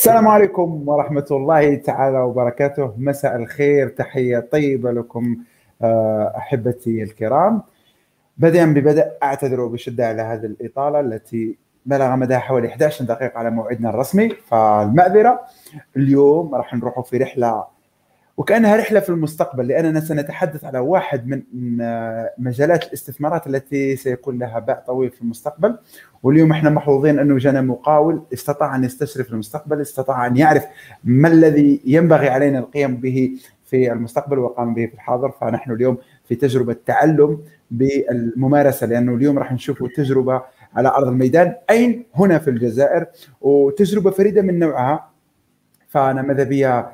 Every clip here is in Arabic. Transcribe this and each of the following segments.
السلام عليكم ورحمة الله تعالى وبركاته. مساء الخير. تحية طيبة لكم آه، أحبتي الكرام. بدءا ببدء أعتذر بشدة على هذه الإطالة التي بلغ مدى حوالي 11 دقيقة على موعدنا الرسمي فالمعذرة اليوم راح نروح في رحلة وكأنها رحلة في المستقبل لأننا سنتحدث على واحد من مجالات الاستثمارات التي سيكون لها باع طويل في المستقبل. واليوم إحنا محظوظين أنه جانا مقاول استطاع أن يستشرف المستقبل استطاع أن يعرف ما الذي ينبغي علينا القيام به في المستقبل وقام به في الحاضر. فنحن اليوم في تجربة تعلم بالممارسة لأنه اليوم راح نشوف تجربة على أرض الميدان. أين؟ هنا في الجزائر وتجربة فريدة من نوعها. فأنا ماذا بيا؟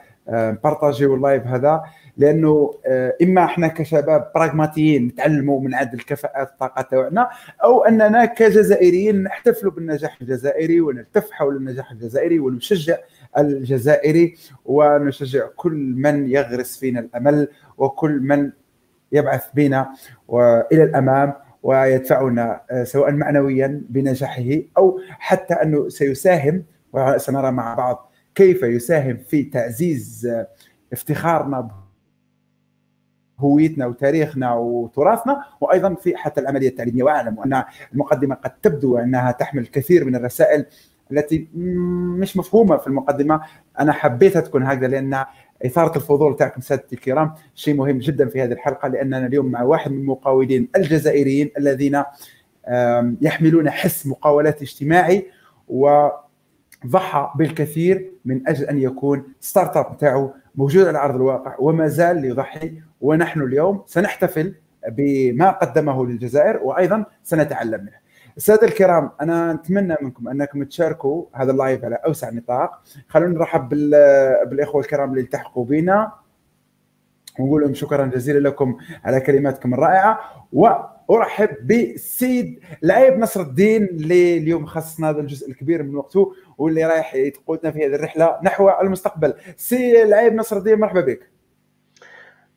بارطاجيو اللايف هذا لأنه آه، إما إحنا كشباب براغماتيين نتعلموا من عند الكفاءات الطاقة تاعنا أو أننا كجزائريين نحتفلوا بالنجاح الجزائري ونلتف حول النجاح الجزائري ونشجع الجزائري ونشجع كل من يغرس فينا الأمل وكل من يبعث بنا إلى الأمام ويدفعنا آه، سواء معنويا بنجاحه أو حتى أنه سيساهم وسنرى مع بعض كيف يساهم في تعزيز افتخارنا هويتنا وتاريخنا وتراثنا وأيضا في حتى العملية التعليمية. وأعلم أن المقدمة قد تبدو أنها تحمل الكثير من الرسائل التي مش مفهومة في المقدمة. أنا حبيتها تكون هكذا لأن إثارة الفضول تاعكم سادتي الكرام شيء مهم جدا في هذه الحلقة لأننا اليوم مع واحد من المقاولين الجزائريين الذين يحملون حس مقاولات اجتماعي و ضحى بالكثير من أجل أن يكون startup موجود على أرض الواقع وما زال يضحي ونحن اليوم سنحتفل بما قدمه للجزائر وأيضا سنتعلم منه. السادة الكرام أنا أتمنى منكم أنكم تشاركوا هذا ال live على أوسع نطاق. خلونا نرحب بالإخوة الكرام اللي التحقوا بنا. ونقول لهم شكرا جزيلا لكم على كلماتكم الرائعة. و ارحب بالسيد لعيب نصر الدين اللي اليوم خصصنا هذا الجزء الكبير من وقته واللي رايح يقودنا في هذه الرحلة نحو المستقبل. سي لعيب نصر الدين مرحبا بك.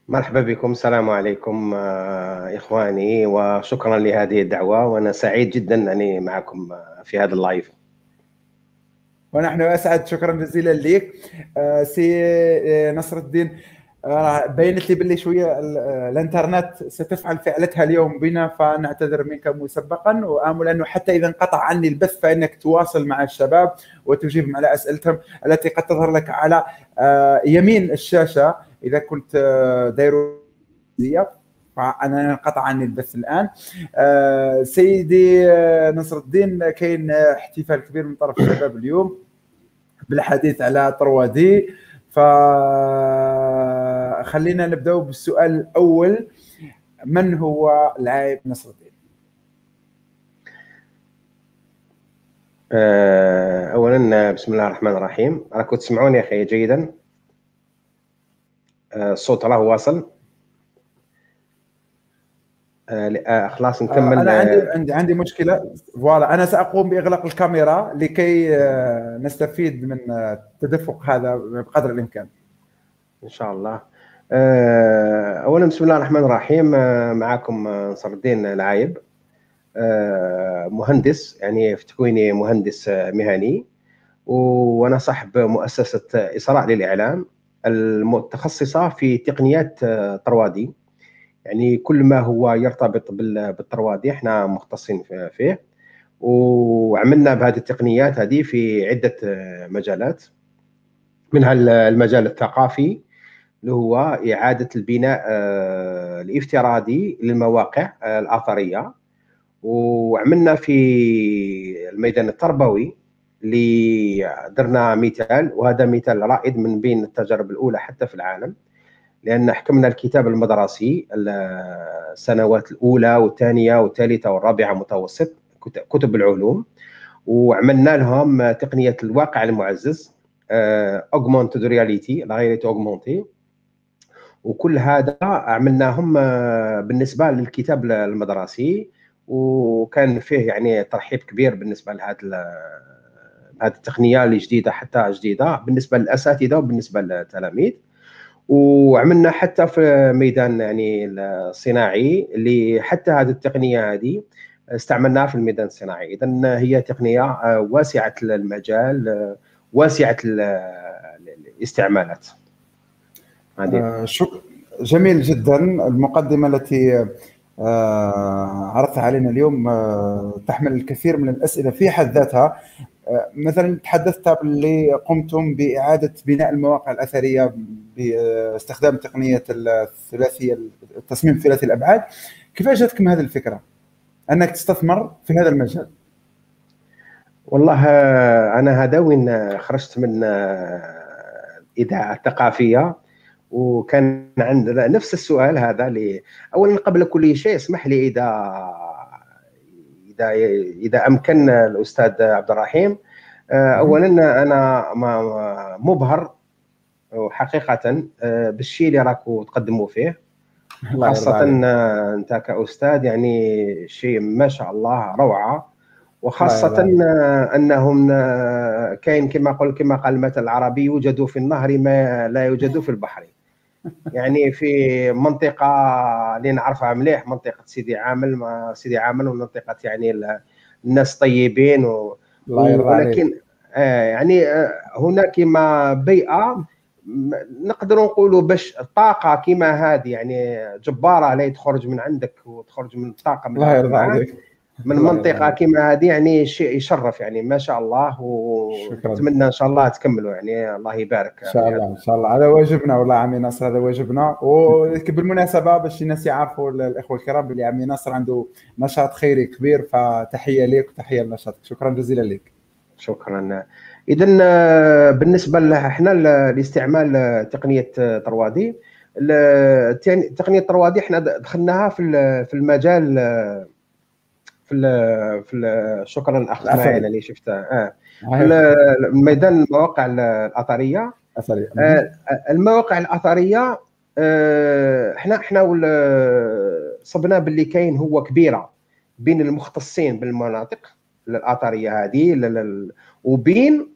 مرحبا بكم السلام عليكم آه، إخواني وشكرا لهذه الدعوة وأنا سعيد جدا أني معكم آه، في هذا ال live. ونحن أسعد شكرا جزيلا لك. آه، سي نصر الدين بينت لي باللي شوية الانترنت ستفعل فعلتها اليوم بنا فنعتذر منك مسبقا وآمل أنه حتى إذا انقطع عني البث فإنك تواصل مع الشباب وتجيبهم على أسئلتهم التي قد تظهر لك على آه، يمين الشاشة. إذا كنت آه، دايرو فأنا انقطع عني البث الآن. سيدي نصر الدين كاين احتفال كبير من طرف الشباب اليوم بالحديث على طروادي. ف خلينا نبدأ بالسؤال الأول. من هو لاعب نصر الدين؟ آه، اولا بسم الله الرحمن الرحيم. راكم تسمعوني يا أخي جيدا. آه، الصوت راه واصل. آه خلاص نكمل. أنا عندي عندي عندي مشكلة. فوالا أنا سأقوم بإغلاق الكاميرا لكي نستفيد من التدفق هذا بقدر الإمكان. إن شاء الله. اولا بسم الله الرحمن الرحيم. آه، معكم نصر الدين العايب. آه، مهندس يعني في تكويني مهندس مهني. وأنا صاحب مؤسسة إسراء للإعلام المتخصصة في تقنيات طروادي يعني كل ما هو يرتبط بالطروادي إحنا مختصين فيه. وعملنا بهذه التقنيات هذه في عدة مجالات. منها المجال الثقافي اللي هو إعادة البناء آه، الافتراضي للمواقع آه، الأثرية. وعملنا في الميدان التربوي اللي درنا مثال وهذا مثال رائد من بين التجارب الأولى حتى في العالم لأن حكمنا الكتاب المدرسي السنوات الأولى والثانية والثالثة والرابعة متوسط كتب العلوم. وعملنا لهم تقنية الواقع المعزز augmented reality la réalité augmentée وكل هذا عملناهم آه، بالنسبة للكتاب المدرسي وكان فيه يعني ترحيب كبير بالنسبة لهذه هذه التقنية اللي جديده حتى جديدة بالنسبة للأساتذة وبالنسبة للتلاميذ. وعملنا حتى في ميدان يعني الصناعي اللي حتى هذه التقنية هذه استعملناها في الميدان الصناعي. اذا هي تقنية آه، واسعة المجال آه، واسعة الاستعمالات هذه جميل جدا. المقدمة التي آه، عرضتها علينا اليوم آه، تحمل الكثير من الأسئلة في حد ذاتها. آه، مثلا تحدثت باللي قمتم بإعادة بناء المواقع الأثرية باستخدام تقنية الثلاثية التصميم ثلاثي الأبعاد. كيف جاتكم هذه الفكرة؟ أنك تستثمر في هذا المجال. والله أنا هذا وين خرجت من الاذاعه الثقافيه وكان عندنا نفس السؤال هذا اللي اولا قبل كل شيء اسمح لي إذا إذا إذا أمكن الأستاذ عبد الرحيم. آه، اولا أنا مبهر حقيقه آه، بالشيء اللي راكم تقدموا فيه. خاصة أنت كأستاذ يعني شيء ما شاء الله روعة. وخاصة أنهم كاين كما قل كما قال المثل العربي يوجد في النهر ما لا يوجد في البحر. يعني في منطقة اللي نعرفها مليح منطقة سيدي عامل ما سيدي عامل ومنطقة يعني الناس طيبين و... ولكن آه يعني آه هناك كما بيئة نقدر نقولوا باش طاقة كما هذه يعني جبارة لا تخرج من عندك وتخرج من طاقة من الله يرضى عليك. من منطقة كما هذه يعني شيء يشرف يعني ما شاء الله ونتمنى إن شاء الله تكملوا يعني الله يبارك إن شاء الله إن شاء الله. هذا واجبنا والله عمي ناصر هذا واجبنا. وبالمناسبه باش الناس يعرفوا الإخوة الكرام بلي عمي ناصر عنده نشاط خيري كبير فتحية لك وتحية لنشاطك. شكرا جزيلا لك شكرا. اذا بالنسبة لنا إحنا لاستعمال تقنية طروادي تقنية طروادي إحنا دخلناها في في المجال في ال في ال شكرا اخ اسماعيل اللي شفته آه. في ميدان المواقع الأثرية. أثرية. آه المواقع الأثرية آه إحنا إحنا صبنا باللي كاين هو كبيرة بين المختصين بالمناطق الاثريه هذه وبين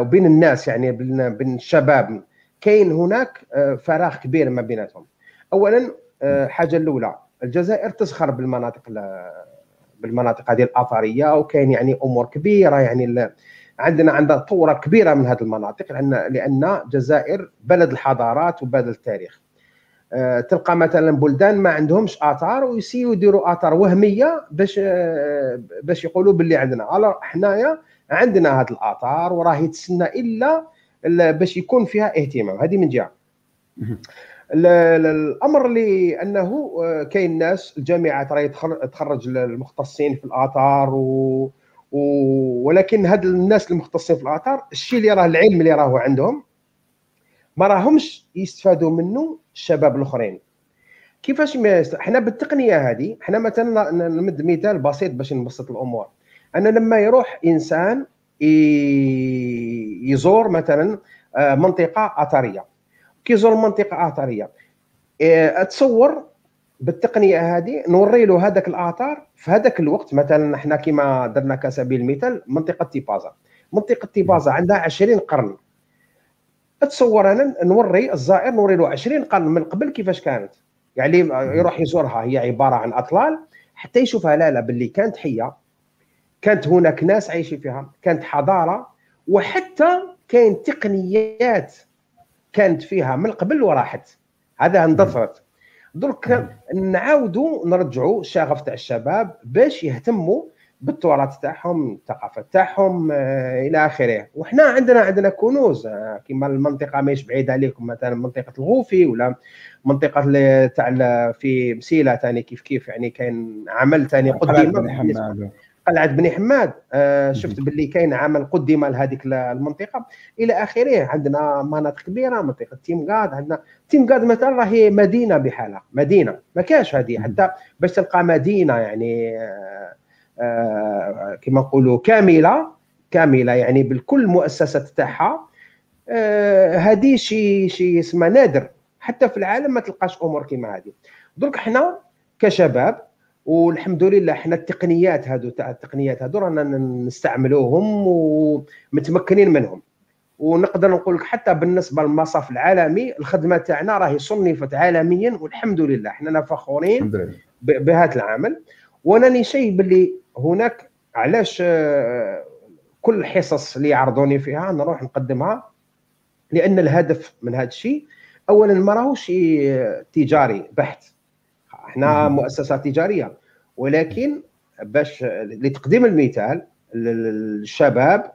وبين الناس يعني بين الشباب. كاين هناك آه، فراغ كبير ما بيناتهم. اولا الحاجة آه، الأولى. الجزائر تسخر بالمناطق بالمناطق هذه الأثرية وكاين يعني أمور كبيرة يعني عندنا عندنا ثوره كبيرة من هذه المناطق لأن لأن الجزائر بلد الحضارات وبلد التاريخ. أه تلقى مثلا بلدان ما عندهمش آثار ويسيو يديروا آثار وهمية باش أه باش يقولوا باللي عندنا. ألو حنايا عندنا هذه الآثار وراهي تسنى إلا باش يكون فيها اهتمام. هذه من جهة. الأمر اللي أنه آه، كاين ناس الجامعات راهي تخرج المختصين في الآثار و... و... ولكن هاد الناس المختصين في الآثار الشيء اللي راه العلم اللي راهو عندهم ما راهمش يستفادوا منه الشباب الأخرين. كيفاش ما إحنا بالتقنية هذه إحنا مثلا نمد مثال بسيط باش نبسط الأمور. أنا لما يروح إنسان يزور مثلا آه، منطقة أثرية كيزور منطقه اثريه إيه، أتصور بالتقنية هذه نوري له هذاك الآثار في هذاك الوقت. مثلا إحنا كما درنا كسبيل المثال منطقة تيبازا. منطقة تيبازا عندها 20 قرن. أتصور أنا نوري الزائر نوري له 20 قرن من قبل كيفاش كانت. يعني يروح يزورها. هي عبارة عن أطلال. حتى يشوفها لا لا باللي كانت حية. كانت هناك ناس عايشين فيها. كانت حضارة. وحتى كاين تقنيات كانت فيها من قبل وراحت. هذا اندثرت. درك نعاودوا نرجعوا الشغف تاع الشباب باش يهتموا بالتراث تاعهم الثقافة تاعهم آه، إلى آخره. وحنا عندنا عندنا كنوز آه، كما المنطقة ماهيش بعيدة عليكم مثلا منطقة الغوفي ولا منطقة تاع في مسيلة ثاني كيف كيف يعني كاين عمل ثاني قدم قلعة بني حماد. آه شفت باللي كاين عمل قدم لهذيك المنطقة. إلى آخره عندنا مناطق كبيرة منطقة تيمغاد عندنا تيمغاد مثلا راهي مدينة بحالها مدينة. ما كاش هذه حتى باش تلقى مدينة يعني آه آه كما نقولوا كاملة كاملة يعني بالكل المؤسسات تاعها. هذه شيء شيء اسمه نادر. حتى في العالم ما تلقاش أمور كما هذه. درك حنا كشباب والحمد لله إحنا التقنيات هذو تاع التقنيات هذو رانا نستعملوهم ومتمكنين منهم. ونقدر نقول لك حتى بالنسبة للمصاف العالمي الخدمة تاعنا راهي صنفت عالميا والحمد لله. إحنا فخورين بهذا العمل. وأنا شيء باللي هناك علاش كل الحصص اللي يعرضوني فيها نروح نقدمها؟ لأن الهدف من هذا الشيء اولا ما راهوش تجاري بحت إحنا مؤسسه تجارية. ولكن باش لتقديم المثال للشباب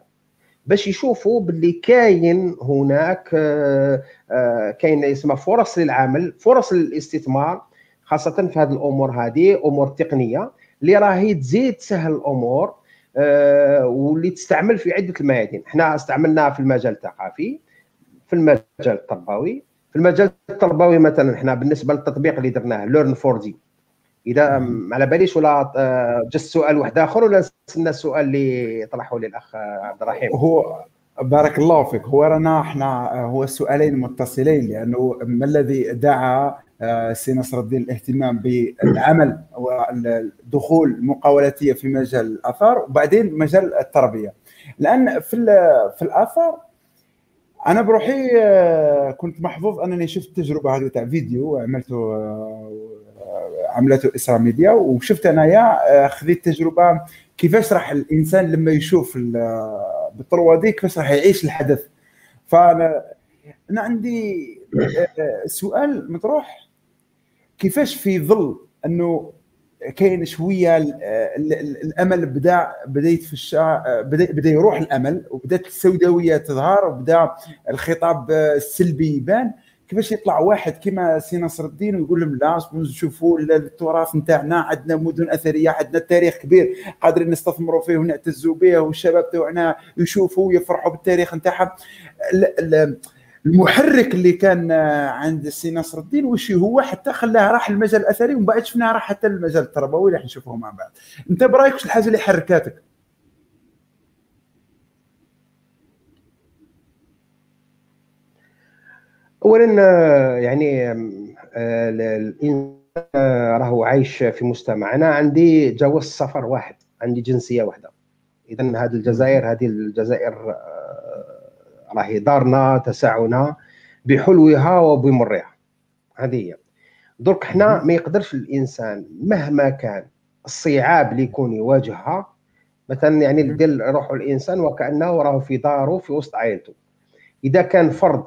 باش يشوفوا باللي كاين هناك آه، آه، كاين يسمى فرص للعمل فرص للاستثمار خاصة في هذه الأمور هذه أمور تقنية اللي راهي تزيد تسهل الأمور آه، واللي تستعمل في عدة الميادين. إحنا استعملناها في المجال الثقافي في المجال التربوي في المجال التربوي مثلا إحنا بالنسبة للتطبيق اللي درناه Learn 4D إذا ما على باليش ولا آه، جا سؤال واحد آخر ولا نستنى السؤال اللي طرحه لي الاخ عبد الرحيم؟ هو بارك الله فيك. هو رانا إحنا آه، هو السؤالين متصلين لأنه ما الذي دعا آه، سي نصر الدين الاهتمام بالعمل والدخول المقاولاتيه في مجال الآثار وبعدين مجال التربية. لأن في في الآثار أنا بروحي كنت محظوظ أنني شفت التجربه هذه تاع فيديو عملته عملته اسرا ميديا وشفت أنايا آه، خذيت تجربة كيفاش راح الإنسان لما يشوف بال trois D كيفاش راح يعيش الحدث. فأنا أنا عندي آه، سؤال مطروح. كيفاش في ظل أنه كاين شوية الأمل بدا بدا يتفشى بدا بدا يروح الأمل وبدات السوداوية تظهر وبدا الخطاب السلبي يبان. كيفاش يطلع واحد كما سي نصر الدين ويقول لهم لا شوفوا التراث نتاعنا عندنا مدن أثرية عندنا تاريخ كبير قادرين نستثمروا فيه ونعتزوا به والشباب تاعنا يشوفوا ويفرحوا بالتاريخ نتاعهم. المحرك اللي كان عند سي نصر الدين وش هو حتى خلاه راح المجال الأثري ومن بعد شفناه راح حتى المجال التربوي اللي حنشوفه مع بعض. أنت برأيك وش الحاجة اللي حركاتك؟ اولا يعني آه، الإنسان راهو عايش في مجتمع أنا عندي جواز سفر واحد عندي جنسية واحدة. اذا هذه الجزائر هذه الجزائر آه، راهي دارنا تسعنا بحلوها وبمرها. هذه هي. درك حنا ما يقدرش الإنسان مهما كان الصعاب اللي يكون يواجهها مثلا يعني ديال روحه الإنسان وكأنه راه في داره في وسط عائلته. إذا كان فرد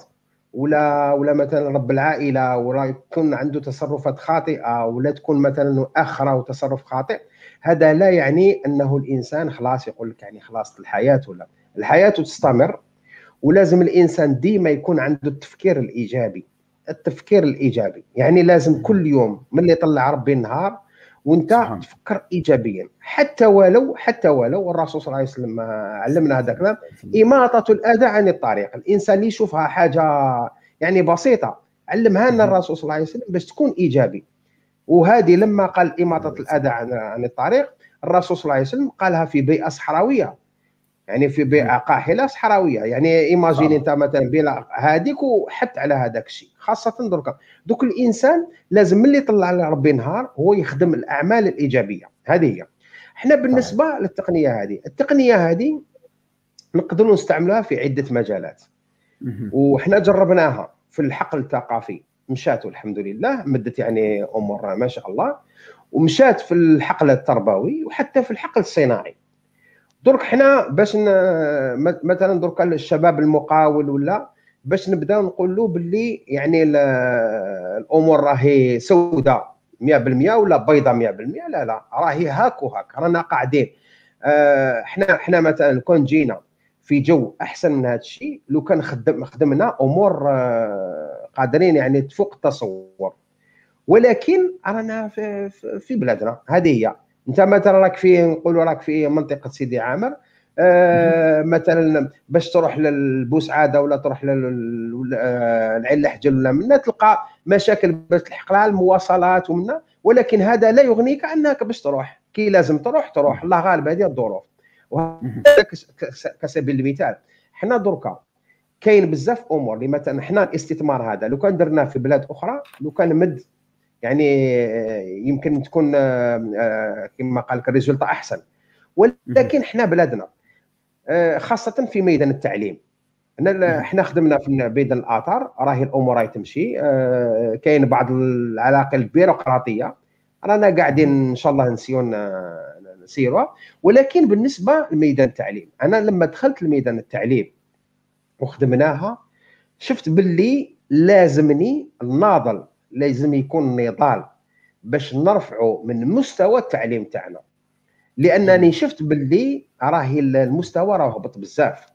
ولا ولا مثلا رب العائلة ولا يكون عنده تصرفات خاطئة ولا تكون مثلا اخره وتصرف خاطئ هذا لا يعني أنه الإنسان خلاص يقول لك يعني خلاص الحياة ولا. الحياة تستمر ولازم الإنسان ديما يكون عنده التفكير الإيجابي. التفكير الإيجابي. يعني لازم كل يوم من اللي يطلع ربي النهار وانت سبحان. تفكر ايجابيا. حتى ولو حتى ولو الرسول صلى الله عليه وسلم علمنا هذا الكلام إماطة الأذى عن الطريق. الإنسان اللي يشوفها حاجة يعني بسيطة. علمها لنا الرسول صلى الله عليه وسلم باش تكون إيجابي. وهذه لما قال إماطة الأذى عن الطريق الرسول صلى الله عليه وسلم قالها في بيئة صحراوية. يعني في بيئة قاحلة صحراوية. يعني ايماجيني أنت مثلا بلا هذيك وحط على هذاك الشيء خاصة درك. دوك الإنسان لازم ملي يطلع ربي نهار هو يخدم الأعمال الإيجابية. هذه هي. إحنا بالنسبة طيب. للتقنية هذه التقنية هذه نقدروا نستعملها في عدة مجالات. وحنا جربناها في الحقل الثقافي. مشات الحمد لله مدت يعني امور ما شاء الله. ومشات في الحقل التربوي وحتى في الحقل الصناعي. درك حنا باش مثلا درك الشباب المقاول ولا باش نبدأ نقول له باللي يعني الأمور راهي سوداء 100% ولا بيضاء 100% لا لا راهي هاك وهاك رانا قاعدين. آه، حنا حنا مثلا كون جينا في جو أحسن من هذا الشيء لو كان خدم خدمنا أمور آه، قادرين يعني تفوق التصور. ولكن رانا في, في بلادنا هذه هي. انت مثلا راك في نقولوا راك في منطقة سيدي عامر آه مثلا باش تروح للبوسعادة ولا تروح للعين لحجل ولا منا تلقى مشاكل باش تلحق لها المواصلات ومنا ولكن هذا لا يغنيك أنك باش تروح. كي لازم تروح تروح. الله غالب هذه الظروف. كسبيل المثال. حنا دركا كاين بزاف أمور. اللي مثلا حنا الاستثمار هذا لو كان درناه في بلاد أخرى لو كان مد يعني يمكن تكون آه، آه، كما قال لك الريزولتا أحسن. ولكن إحنا بلادنا آه، خاصة في ميدان التعليم. إحنا خدمنا في ميدان الآثار راهي الأمور راهي تمشي. كاين بعض العلاقة البيروقراطية. رانا قاعدين إن شاء الله نسيون تسيروها ولكن بالنسبة لميدان التعليم أنا لما دخلت لميدان التعليم وخدمناها شفت باللي لازمني الناضل لازم يكون نضال باش نرفعوا من مستوى التعليم تاعنا. لأنني شفت باللي راهي المستوى راه هبط بزاف.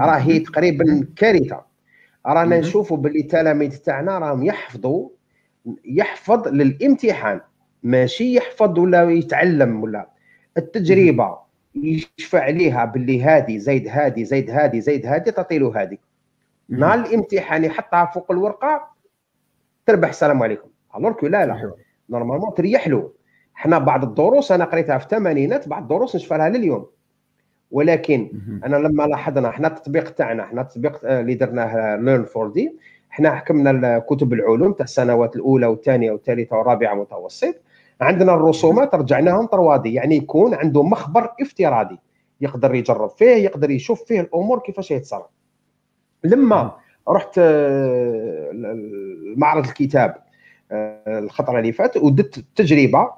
راهي تقريبا كارثة. رانا نشوفوا باللي التلاميذ تاعنا راهم يحفظوا يحفظ للامتحان. ماشي يحفظ ولا يتعلم ولا. التجربة يشفع عليها باللي هذه زايد هذه زايد هذه زايد هذه تعطي له هذه نهار الامتحان يحطها فوق الورقة تربح السلام عليكم. alors لا لا. normalement تريح له. حنا بعض الدروس أنا قريتها في الثمانينات بعض الدروس نشفى لليوم. ولكن أنا لما لاحظنا إحنا التطبيق تاعنا إحنا التطبيق اللي درناه Learn 4D إحنا حكمنا كتب العلوم تاع السنوات الأولى والثانية والثالثة والرابعة متوسط. عندنا الرسومات رجعناهم trois D يعني يكون عنده مخبر افتراضي. يقدر يجرب فيه يقدر يشوف فيه الأمور كيفاش يتصرف. لما رحت آه، معرض الكتاب آه، الخطره اللي فات ودت تجربة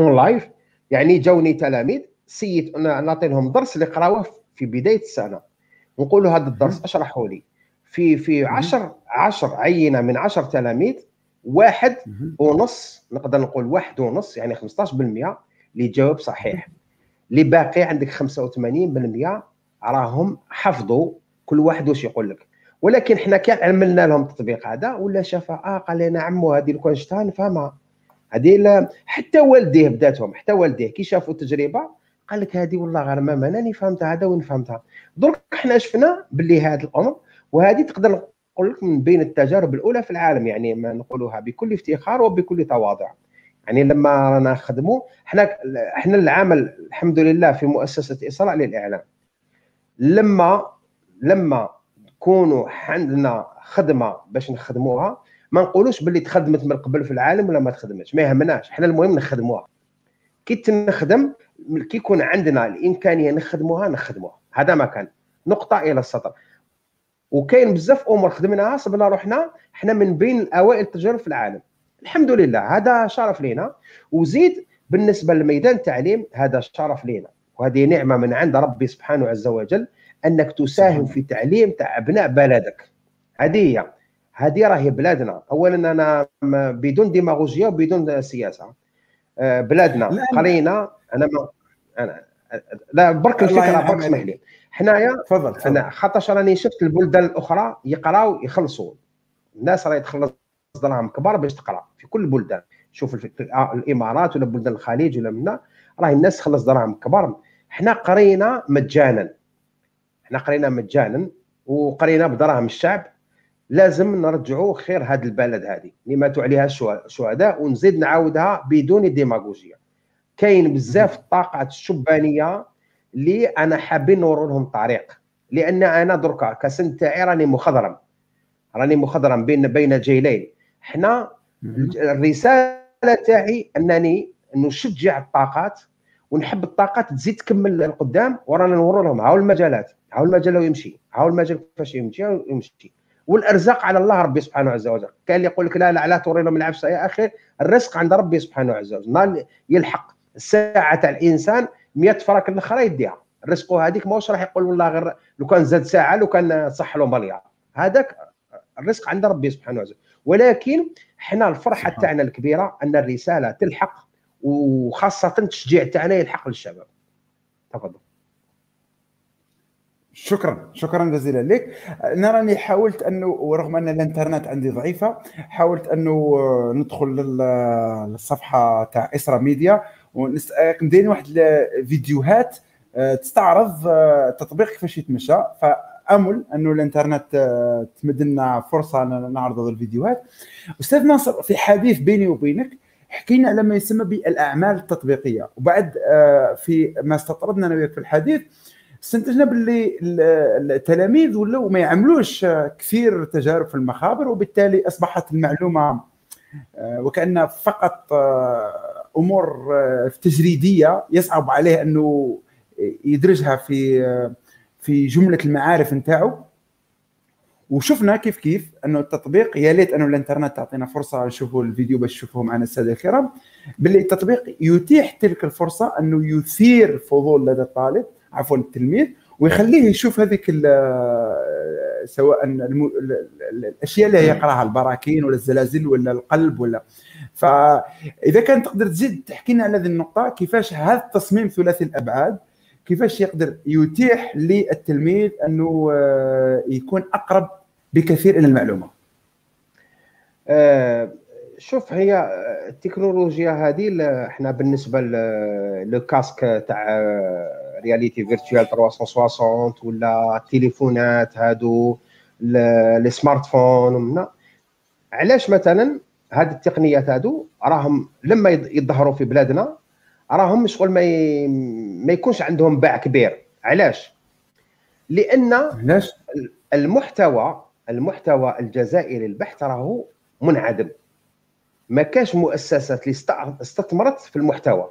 en live يعني جاوني تلاميذ سيد نعطي لهم درس اللي قراوه في بداية السنة. نقول له هذا الدرس اشرحه لي. في في 10 10 عينة من 10 تلاميذ واحد ونص نقدر نقول واحد ونص يعني 15% اللي جاوب صحيح. اللي باقي عندك 85% راهم حفظوا كل واحد واش يقول لك ولكن حنا كي عملنا لهم التطبيق هذا ولا شافها آه قال لنا عمو هذه لو كان شفتها نفهمها هذه حتى والديه بداتهم حتى والديه كي شافوا التجربة قال لك هذه والله غير ما ماني فهمتها هذا وين فهمتها. درك حنا شفنا باللي هذا الأمر وهذه تقدر نقول لك من بين التجارب الأولى في العالم يعني ما نقولها بكل افتخار وبكل تواضع. يعني لما رانا نخدموا إحنا إحنا العمل الحمد لله في مؤسسة إسراء للإعلام. لما لما كونوا عندنا خدمة باش نخدموها. ما نقولوش باللي تخدمت من قبل في العالم ولا ما تخدمتش. ما يهمناش. إحنا المهم نخدموها. كي تنخدم كي يكون عندنا الإمكانية نخدموها نخدموها. هذا ما كان. نقطة إلى السطر. وكاين بزاف أمور خدمناها صبنا روحنا. إحنا من بين اوائل التجارب في العالم. الحمد لله. هذا شرف لينا. وزيد بالنسبة لميدان التعليم هذا شرف لينا. وهذه نعمة من عند ربي سبحانه عز وجل. أنك تساهم في تعليم تاع أبناء بلدك. هذه هي. هذه راهي بلادنا. اولا أنا بدون ديماغوجيا وبدون سياسة. آه، بلادنا. قرينا أنا ما أنا لا برك الفكرة برك اسمح لي. حنايا تفضل أنا خاطرش راني شفت البلدان الأخرى يقراو يخلصوا. الناس راهي تخلص دراهم كبار باش تقرا. في كل البلدان شوف الإمارات ولا بلدان الخليج ولا منا راهي الناس تخلص دراهم كبار. حنا قرينا مجانا. حنا قرينا مجانا وقرينا بدراهم الشعب لازم نرجعوا خير هذا البلد هذه اللي ماتوا عليها الشهداء ونزيد نعاودها بدون ديماغوجيا كاين بزاف الطاقات الشبانيه اللي أنا حابين نورو لهم الطريق لأن أنا دركا كسن تاعي راني مخضرم. راني مخضرم بين بين جيلين. حنا الرسالة تاعي أنني نشجع الطاقات ونحب الطاقات تزيد تكمل القدام ورانا نورو لهم هاو المجالات. هاو المجال يمشي هاو المجال كيفاش يمشي؟ يمشي. والأرزاق على الله ربي سبحانه عز وجل. كان اللي يقول لك لا لا لا توري لهم العفسه يا أخي الرزق عند ربي سبحانه عز وجل. يلحق. الساعة تاع الإنسان 100 فرق الأخرى يديها. الرزق هذيك ماهوش راح يقول والله غير لو كان زاد ساعة لو كان صح له مليار هذاك الرزق عند ربي سبحانه وتعالى ولكن حنا الفرحة تاعنا الكبيرة أن الرسالة تلحق وخاصة التشجيع تاعنا يلحق للشباب. تفضل. شكرا. شكرا جزيلا لك. أنا راني حاولت أنه ورغم أن الإنترنت عندي ضعيفة حاولت أنه ندخل للصفحة تاع إسرا ميديا وندير واحد الفيديوهات آه، تستعرض التطبيق آه، كيفاش يتمشى. فأمل أنه الإنترنت آه، تمد لنا فرصه نعرض الفيديوهات. أستاذ ناصر في حديث بيني وبينك حكينا على ما يسمى بالأعمال التطبيقية. وبعد في ما استطردنا أنا في الحديث استنتجنا باللي التلاميذ ولاو ما يعملوش كثير تجارب في المخابر وبالتالي أصبحت المعلومة وكأن فقط أمور آه، تجريدية يصعب عليه أنه يدرجها في آه، في جملة المعارف نتاعو. وشفنا كيف كيف أنه التطبيق يا ليت أنه الإنترنت تعطينا فرصة نشوفوا الفيديو باش نشوفوه معنا الساده الكرام. باللي التطبيق يتيح تلك الفرصة أنه يثير فضول لدى الطالب. عفوا التلميذ ويخليه يشوف هذيك سواء الأشياء اللي يقراها البراكين ولا الزلازل ولا القلب ولا. فإذا كان تقدر تزيد تحكي لنا على هذه النقطة كيفاش هذا التصميم ثلاثي الأبعاد كيفاش يقدر يتيح للتلميذ أنه آه، يكون أقرب بكثير إلى المعلومة؟ آه، شوف هي التكنولوجيا هذه إحنا بالنسبة لو كاسك تاع réalité virtuelle 360 ولا التليفونات هادو les smartphones علاش مثلا هاد التقنيات هادو راهم لما يظهروا في بلادنا راهم شغل ما ي... ما يكونش عندهم باع كبير علاش لأن علاش المحتوى المحتوى الجزائري البحث راهو منعدم ما كاش مؤسسات اللي استثمرت في المحتوى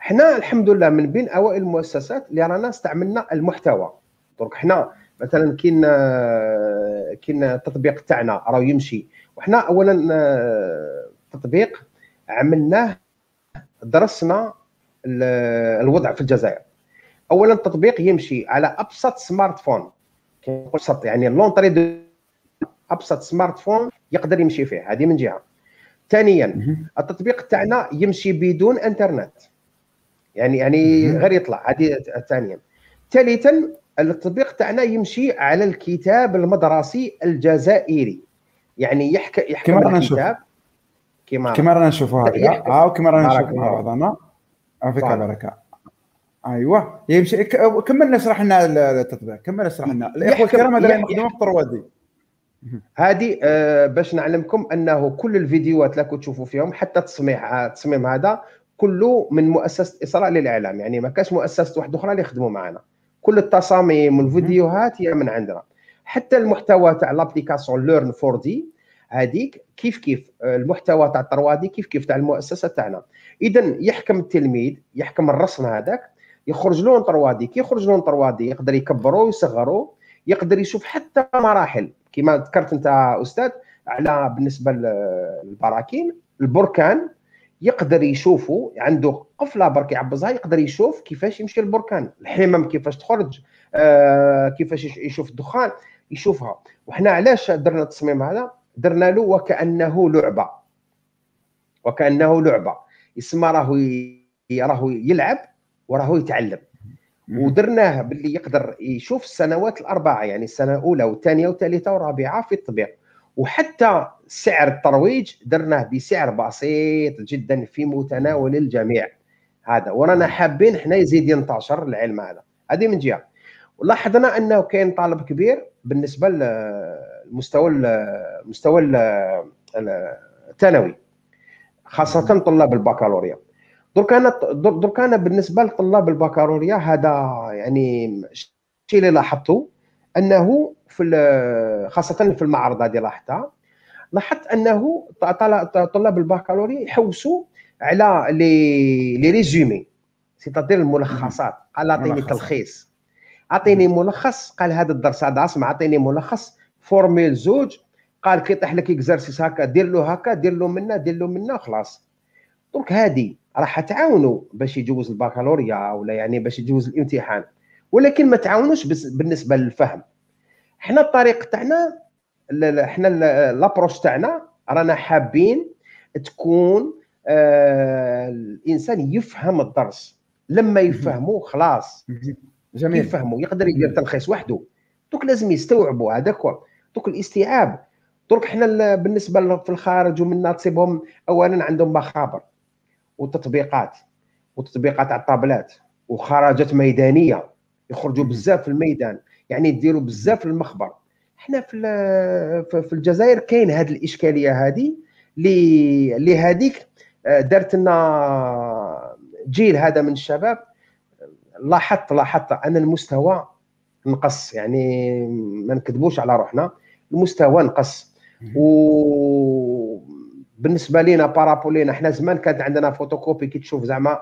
حنا الحمد لله من بين أوائل المؤسسات اللي رانا استعملنا المحتوى. donc حنا مثلا كاين كاين التطبيق تاعنا راه يمشي. وحنا اولا التطبيق عملناه درسنا الوضع في الجزائر. اولا التطبيق يمشي على أبسط smartphone. ابسط يعني l'entrée أبسط سمارت فون يقدر يمشي فيه. هذه من جهة. ثانيا التطبيق تاعنا يمشي بدون إنترنت. يعني يعني غير يطلع هذه ثانيا ثالثا التطبيق تاعنا يمشي على الكتاب المدرسي الجزائري. يعني يحكي يحكي كما رانا الكتاب. كما كما رانا. نشوفوا هكا آه كما رانا نشوفوا بعضنا فيك. بركه أيوه. يمشي كمل اشرح لنا التطبيق. كمل اشرح لنا. الإخوة الكرام هذا يخدموا في ال 3D هذه آه باش نعلمكم أنه كل الفيديوهات اللي تشوفوا فيهم حتى تصميم التصميم هذا كله من مؤسسة اسراء للإعلام. يعني ما كاش مؤسسة واحدة أخرى اللي يخدموا معنا. كل التصاميم والفيديوهات هي من عندنا. حتى المحتوى تاع l'application Learn 4D هذيك كيف كيف المحتوى تاع ال 3D كيف كيف تاع المؤسسة تاعنا. اذا يحكم التلميذ يحكم الرسم هذاك يخرج له طروادي كي يخرج له طروادي يقدر يكبروا ويصغروا يقدر يشوف حتى مراحل. كما ذكرت أنت أستاذ على بالنسبة للبراكين البركان يقدر يشوفوا عنده قفلة برك يعبزها يقدر يشوف كيفاش يمشي البركان الحمم كيفاش تخرج آه كيفاش يشوف الدخان يشوفها. وحنا علاش درنا التصميم هذا؟ درنا له وكأنه لعبة. وكأنه لعبة. يسمى راهو راهو يلعب وراهو يتعلم. ودرناه باللي يقدر يشوف السنوات الأربعة يعني السنة الأولى والثانية والثالثة والرابعة في التطبيق وحتى سعر الترويج درناه بسعر بسيط جدا في متناول الجميع. هذا ورانا حابين حنا يزيد ينتشر العلم هذا. هذه من جهة. ولاحظنا أنه كاين طالب كبير بالنسبة للمستوى المستوى الثانوي خاصة طلاب البكالوريا. درك أنا درك أنا بالنسبة لطلاب البكالوريا هذا يعني الشيء اللي لاحظته أنه في خاصة في المعرض هذه لاحظتها لاحظت أنه طلاب البكالوريا يحوسوا على les les résumés c'est-à-dire الملخصات قال أعطيني تلخيص. أعطيني ملخص قال هذا الدرس هذا اسمع أعطيني ملخص formule زوج قال كي يطيح لك exercice هكا دير له هكا دير له منا دير له منا خلاص. donc هذه راح تعاونوا باش يجوز البكالوريا ولا يعني باش يجوز الامتحان. ولكن ما تعاونوش بالنسبة للفهم. حنا الطريق تاعنا حنا l'approche تاعنا رانا حابين تكون آه الإنسان يفهم الدرس. لما يفهموا خلاص. جميل. يفهموا يقدر يدير تلخيص وحده دوك لازم يستوعبوا هذاك دوك الاستيعاب. دوك حنا بالنسبة في الخارج ومنا تصيبهم اولا عندهم مخابر وتطبيقات وتطبيقات على الطابلات وخرجات ميدانية. يخرجوا بزاف في الميدان يعني يديروا بزاف المخبر. إحنا في في الجزائر كاين هذه الإشكالية هذه اللي هذيك آه، دارت لنا جيل هذا من الشباب. لاحظت لاحظت أن المستوى نقص يعني ما نكذبوش على روحنا المستوى نقص. و بالنسبة لينا parabole لينا حنا زمان كانت عندنا فوتوكوبي كي تشوف زعما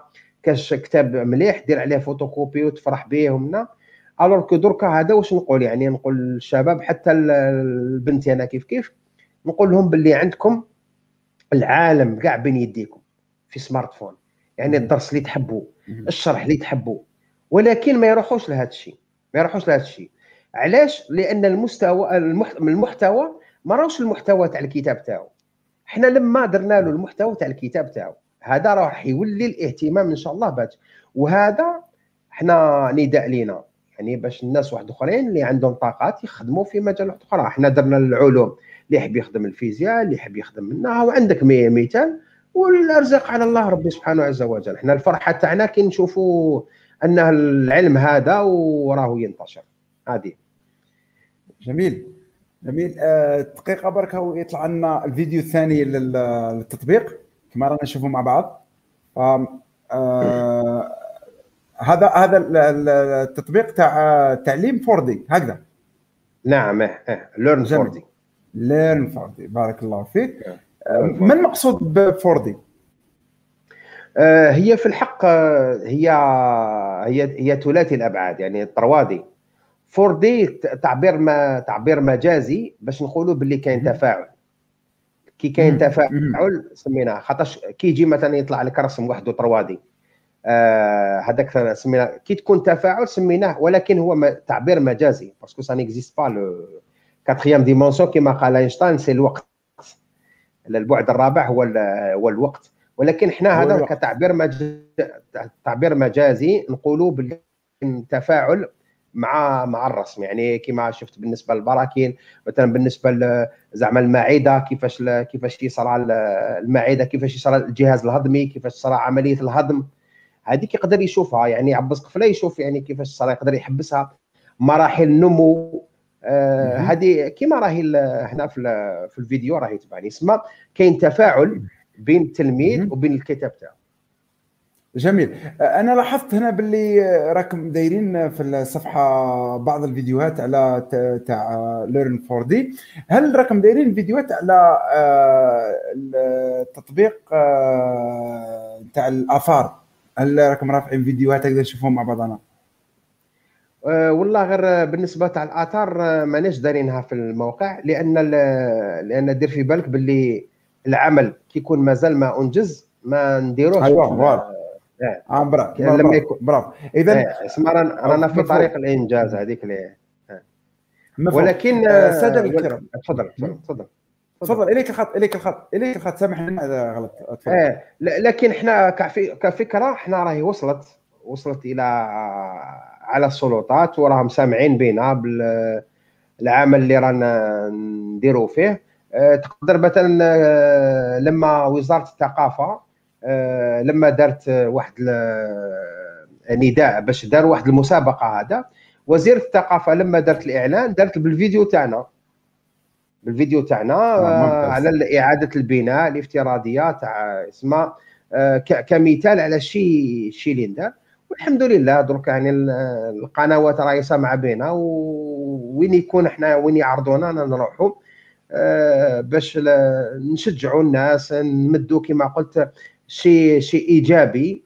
كاش كتاب مليح دير عليه فوتوكوبي وتفرح به ومنا. alors que دركا هذا واش نقول يعني؟ نقول للشباب حتى البنت أنا كيف كيف نقول لهم باللي عندكم العالم كاع بين يديكم في سمارت فون. يعني الدرس اللي تحبوا الشرح اللي تحبوا ولكن ما يروحوش لهذا الشيء. ما يروحوش لهذا الشيء. علاش؟ لأن المستوى المحتوى ما راهوش المحتوى تاع الكتاب تاعو. إحنا لما درنا له المحتوى تاع الكتاب تاعو هذا راح يولي الاهتمام إن شاء الله بات وهذا إحنا نداء لينا. يعني باش الناس واحد آخرين اللي عندهم طاقات يخدموا في مجالات أخرى إحنا درنا العلوم. اللي يحب يخدم الفيزياء اللي يحب يخدم منها وعندك مثال والأرزاق على الله ربي سبحانه عز وجل. إحنا الفرحة تاعنا كي نشوفوا أن العلم هذا وراه ينتشر. هذه. جميل. جميل. آه، دقيقة برك يطلع لنا الفيديو الثاني للتطبيق. كما رانا نشوفه مع بعض. آه هذا هذا التطبيق تاع تعليم 4 دي هكذا. نعم Learn 4D Learn 4D بارك الله فيك. آه، ما المقصود ب 4D؟ آه، هي في الحق هي هي هي ثلاثي الأبعاد يعني 3D 4D تعبير ما تعبير مجازي باش نقولوا باللي كاين تفاعل. كي كاين تفاعل سميناه خاطرش كي يجي مثلا يطلع لك رسم وحده 3D هذاك آه سميناه. كي تكون تفاعل سميناه ولكن هو تعبير مجازي parce que ça n'existe pas le quatrième dimension كما قال اينشتاين c'est الوقت البعد الرابع هو هو الوقت. ولكن إحنا هذا كتعبير مجازي تعبير مجازي نقولوا بالتفاعل مع مع الرسم. يعني كما شفت بالنسبة للبراكين مثلا بالنسبة زعما المعدة كيفاش كيفاش يصرى المعدة كيفاش يصرى الجهاز الهضمي كيفاش تصرى عملية الهضم. هذيك يقدر يشوفها. يعني عباس قفلة يشوف يعني كيفاش صرا يقدر يحبسها. مراحل النمو هذه آه كما راهي هنا في في الفيديو راهي تبعني. اسمها كاين تفاعل بين التلميذ وبين الكتاب تاعو جميل. أنا لاحظت هنا باللي راكم دايرين في الصفحة بعض الفيديوهات على تاع ليرن 4 دي هل راكم دايرين فيديوهات على آه، التطبيق آه، تاع الآثار؟ هل راكم رافعين فيديوهات تقدر نشوفهم مع بعضنا؟ أه والله غير بالنسبة تاع الآثار آه، ماناش دارينها في الموقع لأن لأن دير في بالك باللي العمل كي يكون مازال ما أنجز ما نديروش. ايوا آه, آه برافو. لما يكون برافو. اذا آه اسمع رانا في طريق الإنجاز هذيك اللي آه. ولكن الساده الكرام تفضل تفضل. تفضل. إليك الخط إليك الخط إليك الخط. سامحني هذا غلط تفضل. آه لكن إحنا كفكرة إحنا راهي وصلت وصلت إلى على السلطات وراهم سامعين بينا بالعمل اللي رانا نديروا فيه. آه تقدر مثلا آه لما وزارة الثقافة آه لما دارت واحد نداء باش دار واحد المسابقة هذا وزيره الثقافة لما دارت الإعلان دارت بالفيديو تاعنا. بالفيديو تاعنا آه، على إعادة البناء الافتراضية تاع اسمها آه، كمثال على شي شي اللي ندار والحمد لله درك يعني القنوات راهي سامعة بينا وين يكون إحنا وين يعرضونا نروحوا آه، باش نشجعوا الناس نمدوا كما قلت شيء شيء إيجابي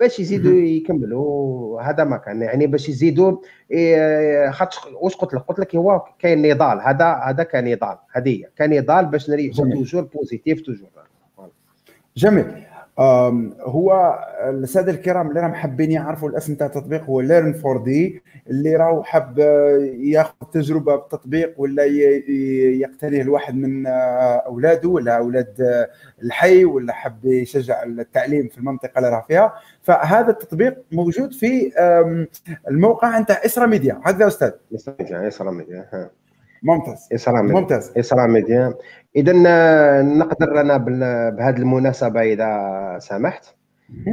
باش يزيدوا يكملوا هذا ما كان. يعني باش يزيدوا إيه، خاطر واش قلت لك؟ قلت لك هو كاين نضال. هذا هذا كان نضال هذه كان نضال باش نريحوا توجور بوزيتيف توجور جميل. هو الساده الكرام اللي راهم حابين يعرفوا الأسم تاع التطبيق هو Learn 4D اللي راهو حاب ياخذ تجربة بالتطبيق ولا يقتنيه الواحد من آه، أولاده ولا أولاد آه، الحي ولا حاب يشجع التعليم في المنطقة اللي راه فيها. فهذا التطبيق موجود في الموقع نتاع إسرا ميديا. هكذا أستاذ؟ اسرا ميديا إسرا ميديا ممتاز. إسرا ميديا. ممتاز. إسرا ميديا. إذا نقدر أنا بهذه المناسبة إذا سمحت.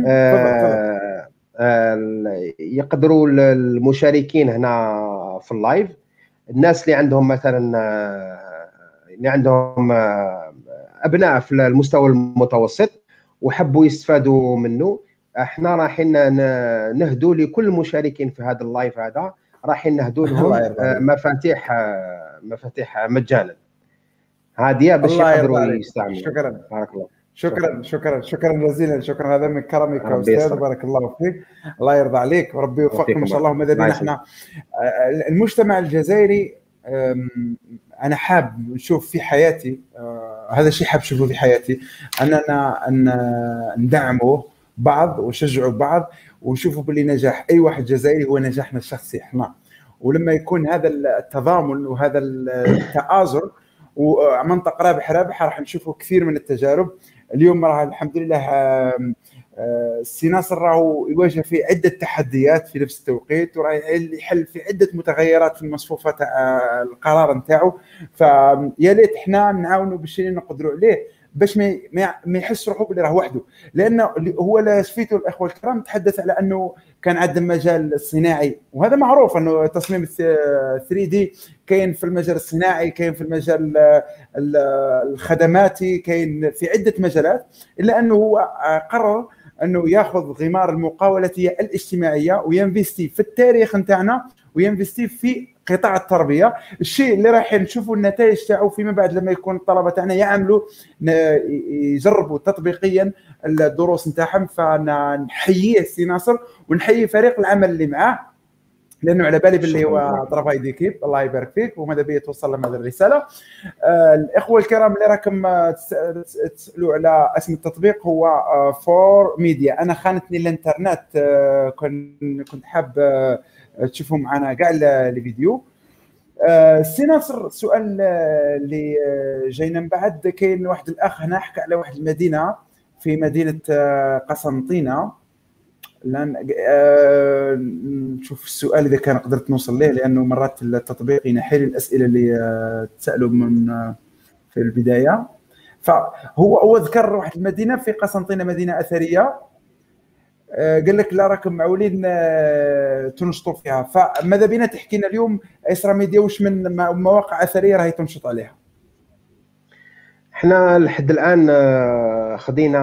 آه آه يقدروا المشاركين هنا في ال live. الناس اللي عندهم مثلا آه، اللي عندهم أبناء في المستوى المتوسط وحبوا يستفادوا منه إحنا رايحين نهدوا لكل المشاركين في هذا اللايف هذا رايحين نهدوا لهم مفاتيح مفاتيح مجانا. هذه باش يقدروا يستعملوا شكرا. بارك الله. شكرا شكرا. شكرا. جزيلا. شكرا. هذا من كرمك أستاذ. بارك الله فيك. الله يرضى عليك. وربي يوفقكم إن شاء الله. وماذا بينا إحنا؟ المجتمع الجزائري أنا حاب نشوف في حياتي آه، هذا الشيء حاب اشوفه في حياتي. أننا أن ندعمه بعض ونشجعوا بعض ونشوفوا باللي نجاح أي واحد جزائري هو نجاحنا الشخصي إحنا. ولما يكون هذا التضامن وهذا التآزر ومنطق رابح رابح راح نشوفوا كثير من التجارب. اليوم راه الحمد لله السي ناصر راهو يواجه في عدة تحديات في نفس التوقيت وراه يحل في عدة متغيرات في المصفوفه تاع القرار نتاعو. فيا ليت إحنا نعاونوا بالشيء اللي نقدروا عليه. باش ما ما يحس روحه بلي راه وحده لأنه هو لا سفيتو الأخوة الكرام تحدث على أنه كان عندهم مجال الصناعي. وهذا معروف أنه تصميم 3 دي كاين في المجال الصناعي كاين في المجال الخدماتي كاين في عدة مجالات. إلا أنه هو قرر أنه يأخذ غمار المقاولة الاجتماعية وينفستي في التاريخ نتاعنا وينفستي في قطاع التربية. الشيء اللي راح نشوفوا النتائج تاعو فيما بعد لما يكون الطلبة تاعنا يعملوا يجربوا تطبيقيا الدروس نتاعهم فنحييه سي ناصر ونحيي فريق العمل اللي معاه. لأنه على بالي باللي هو طرفاي ديكيب الله يبارك فيك وماذا بيا توصل لهم هذه الرسالة. آه الإخوة الكرام اللي راكم تسألوا على اسم التطبيق هو آه فور ميديا أنا خانتني الإنترنت آه كنت حاب آه تشوفوا معنا كاع الفيديو. آه، سي ناصر السؤال اللي جاينا من بعد. كاين واحد الأخ هنا حكى على واحد المدينة في مدينة آه، قسنطينة. لأن آه، نشوف السؤال إذا كان قدرت نوصل ليه لأنه مرات التطبيق ينحي لي الأسئلة اللي تسالوا من في البداية. فهو هو ذكر واحد المدينة في قسنطينة مدينة أثرية آه، قال لك لا راكم معولين آه، تنشطوا فيها. فماذا بينا تحكي لنا اليوم؟ إسرا ميديا وش من مواقع أثرية راهي تنشط عليها؟ إحنا لحد الآن آه، خدينا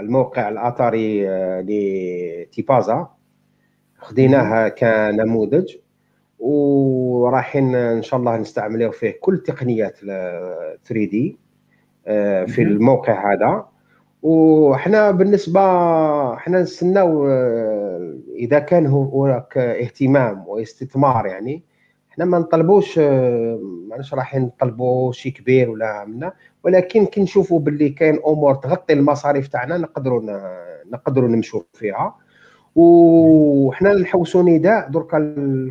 الموقع الاثري لتيبازا. خديناه كنموذج ورايحين ان شاء الله نستعملوه فيه كل تقنيات 3 دي في الموقع هذا. وحنا بالنسبة حنا نستناو آه، إذا كان هناك اهتمام واستثمار يعني حنا ما نطلبوش آه، ماناش رايحين نطلبوا شي كبير ولا منا ولكن كي نشوفوا باللي كاين أمور تغطي المصاريف تاعنا نقدروا نقدروا نمشوا فيها. وحنا نحوسوا نداء درك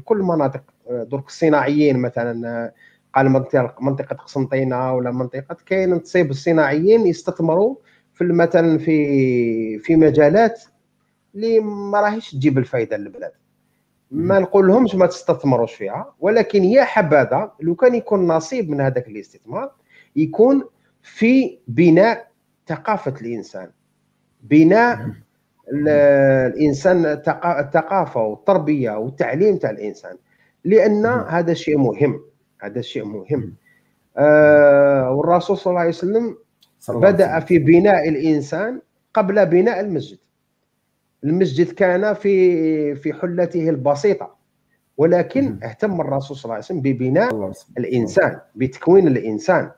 كل المناطق آه، درك الصناعيين مثلا قال منطقة منطقة قسنطينة ولا منطقة كاين تصيب الصناعيين يستثمروا في مثلا في في مجالات اللي ما راهيش تجيب الفائده للبلاد. ما نقول لهمش ما تستثمروش فيها ولكن يا حبذا لو كان يكون نصيب من هذاك الاستثمار يكون في بناء ثقافة الإنسان. بناء الإنسان الثقافة والتربية والتعليم تاع الإنسان. لأن هذا شيء مهم هذا شيء مهم. آه والرسول صلى الله عليه وسلم. بدأ في بناء الإنسان قبل بناء المسجد. المسجد كان في في حلته البسيطة ولكن اهتم الرسول صلى الله عليه وسلم ببناء الإنسان بتكوين الإنسان.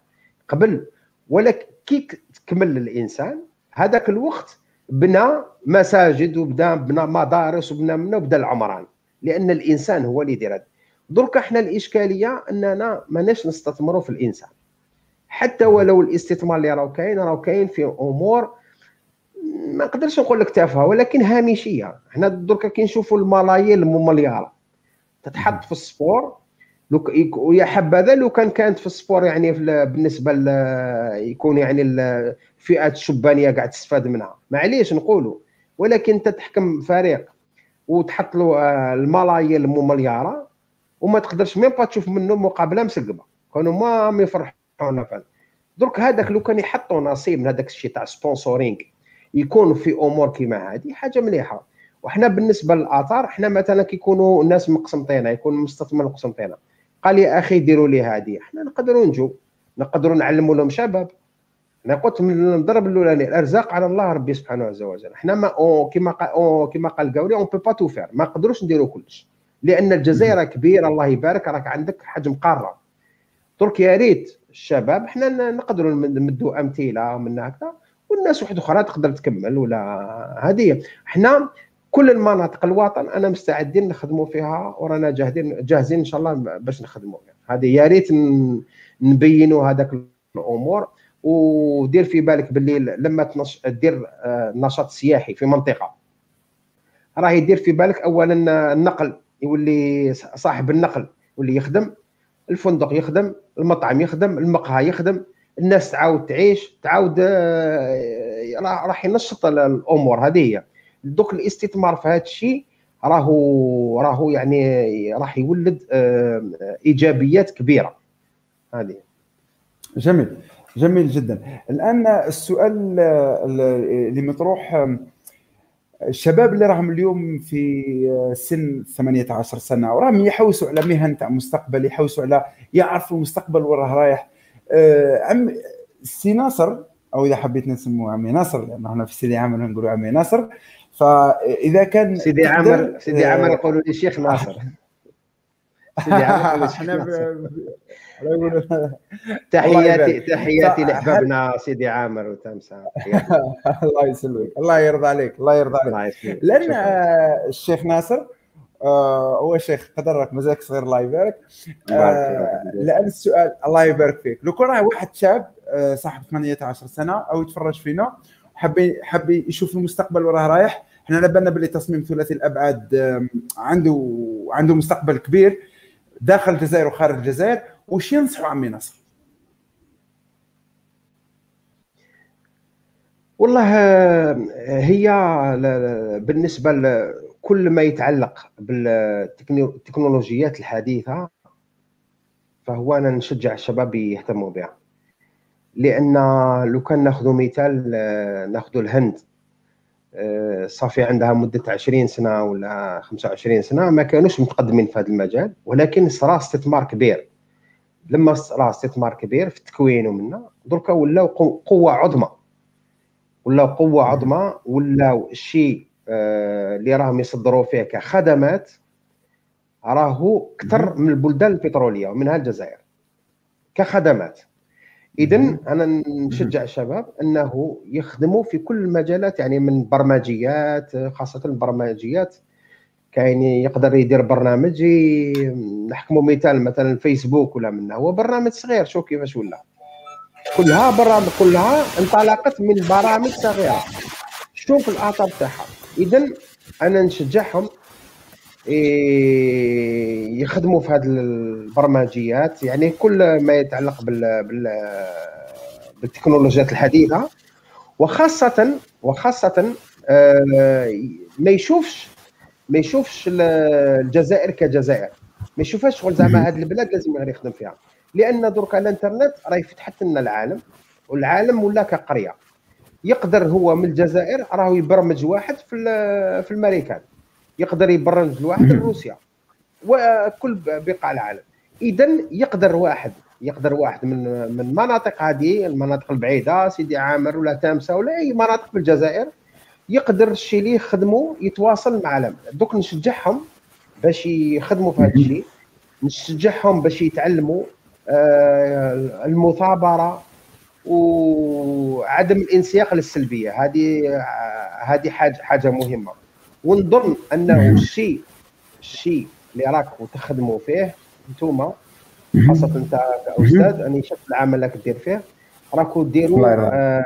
قبل ولكن كي تكمل الإنسان هذاك الوقت بنى مساجد وبدا بنى مدارس وبنى منه وبدأ العمران لأن الإنسان هو اللي يدير هذا. درك إحنا الإشكالية أننا ماناش نستثمروا في الإنسان. حتى ولو الاستثمار اللي راه كاين راه كاين في أمور ما نقدرش نقول لك تافهة ولكن هامشية. حنا دركا كي نشوفوا الملايين المليار تتحط في ال sport ويا حبذا لو كان كانت في ال sport يعني بالنسبة يكون يعني الفئات الشبانيه قاعد تستفاد منها. معليش نقولوا ولكن انت تحكم فريق وتحط له آه، الملايين الملياره وما تقدرش même pas تشوف منه مقابلة مسقبة. كانوا ما يفرحوا فعلا. درك هذاك لو كان يحطوا نصيب من هذاك الشيء تاع sponsoring يكون في أمور كيما هذه حاجة مليحة. وحنا بالنسبة للآثار حنا مثلا كيكونوا الناس من قسنطينه يكون مستثمر قسنطينه قال يا أخي ديروا لي هذه حنا نقدروا نجو. نقدروا نعلموا لهم شباب. أنا قلت من الضرب الأولاني الأرزاق على الله ربي سبحانه عز وجل. حنا ما كما كما قال قاولي on peut pas tout faire ما نقدروش نديروا كلش. لأن الجزائر كبيرة الله يبارك راك عندك حجم قارة. درك يا ريت. الشباب حنا نقدروا نمدوا أمثلة من هكذا. والناس واحدة أخرى تقدر تكمل ولا هذه. حنا كل المناطق الوطن أنا مستعدين نخدموا فيها ورانا جاهزين جاهزين إن شاء الله باش نخدموا فيها. هذه يا ريت نبينوا هذاك الأمور ودير في بالك باللي لما تنش... دير آه، نشاط سياحي في منطقة. راه يدير في بالك اولا النقل يولي صاحب النقل يولي يخدم الفندق يخدم المطعم يخدم المقهى يخدم. الناس تعاود تعيش تعاود آه، راح ينشط الأمور هذه. دوك الاستثمار في هذا الشيء راهو راهو يعني راح يولد آه، إيجابيات كبيرة. هذه. جميل جميل جدا. الآن السؤال اللي مطروح الشباب اللي راهم اليوم في سن 18 سنة وراهم يحوسوا على مهن تاع مستقبل يحوسوا على يعرفوا المستقبل وين راه رايح. آه، عم سي ناصر أو إذا حبيت نسموه عمي ناصر لأنه إحنا في سيدي عامر نقولوا عمي ناصر. فإذا كان سيدي عامر سيدي عامر آه، يقولوا لي شيخ ناصر. سيدي عامر تحياتي تحياتي لأحبابنا سيدي عامر وتمسا الله يسلمك. الله يرضى عليك. الله يرضى عليك. لأن آه، الشيخ ناصر آه هو شيخ قدرك مزاك صغير الله يبارك. آه لأن السؤال الله يبارك فيك. لو كان راه واحد شاب آه صاحب 18 سنة أو يتفرج فينا. حب حب يشوف المستقبل وراه رايح. إحنا على بالنا باللي تصميم ثلاثي الأبعاد عنده عنده مستقبل كبير. داخل الجزائر وخارج الجزائر. وش ينصحوا عمي نصر؟ والله هي بالنسبة لكل ما يتعلق بالتكنولوجيات الحديثة فهو أنا نشجع الشباب يهتموا بها. لأن لو كان ناخذ مثال ناخذ الهند. صافي عندها مدة 20 سنة ولا 25 سنة ما كانوش متقدمين في هذا المجال ولكن صرا استثمار كبير. لما صرا استثمار كبير في التكوين ومنا دركا ولاو قوة عظمى. ولاو قوة عظمى ولاو آه، اللي راهم يصدروا فيه كخدمات راهو أكثر من البلدان البترولية ومنها الجزائر. كخدمات. اذا أنا نشجع الشباب أنه يخدموا في كل المجالات يعني من برمجيات خاصة البرمجيات. كاين يقدر يدير برنامج نحكموا مثال مثلا فيسبوك ولا منه هو برنامج صغير شوف كيفاش ولا. كلها برامج كلها انطلقت من برامج صغيرة. شوف الاثر تاعها. اذا أنا نشجعهم يخدموا في هذه البرمجيات. يعني كل ما يتعلق بال, بال بالتكنولوجيات الحديثة. وخاصة وخاصة آه، ما يشوفش ما يشوفش الجزائر كجزائر. ما يشوفهاش شغل زعما هذه البلاد لازم غير يخدم فيها. لأن درك الإنترنت راه فتحت لنا العالم والعالم ولا كقرية. يقدر هو من الجزائر راهو يبرمج واحد في في الماريكان. يقدر يبرمج لواحد لروسيا وكل بقاع العالم. اذا يقدر واحد يقدر واحد من من المناطق هذه المناطق البعيدة سيدي عامر ولا تامسة ولا أي مناطق في الجزائر يقدر الشيء اللي يخدموا يتواصل مع العالم. دوك نشجعهم باش يخدموا في هذا الشيء نشجعهم باش يتعلموا آه، المثابرة وعدم الانسياق للسلبية. هذه هذه حاجة حاجة مهمة. ونظن أنه الشيء الشيء اللي راكم تخدموا فيه أنتم خاصة أنت كأستاذ أني شفت العمل اللي كدير فيه. راكم ديروا آه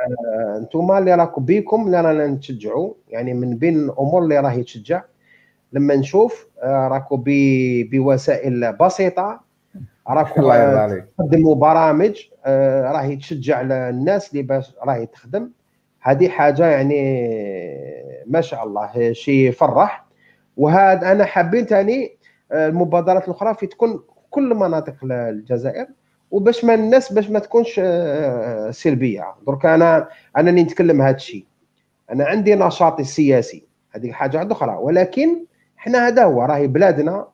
أنتم اللي راكم بيكم اللي رانا نتشجعوا يعني من بين الأمور اللي راهي تشجع. لما نشوف آه راكم بوسائل بسيطة راكم تقدموا برامج آه راهي تشجع الناس اللي باش راهي تخدم. هذه حاجة يعني ما شاء الله شيء يفرح وهذا أنا حابين ثاني آه، المبادرات الأخرى في تكون كل مناطق الجزائر وباش ما الناس باش ما تكونش آه، سلبية. درك أنا أنا اللي نتكلم هذا الشيء. أنا عندي نشاطي السياسي هذه حاجة أخرى. ولكن إحنا هذا هو راهي بلادنا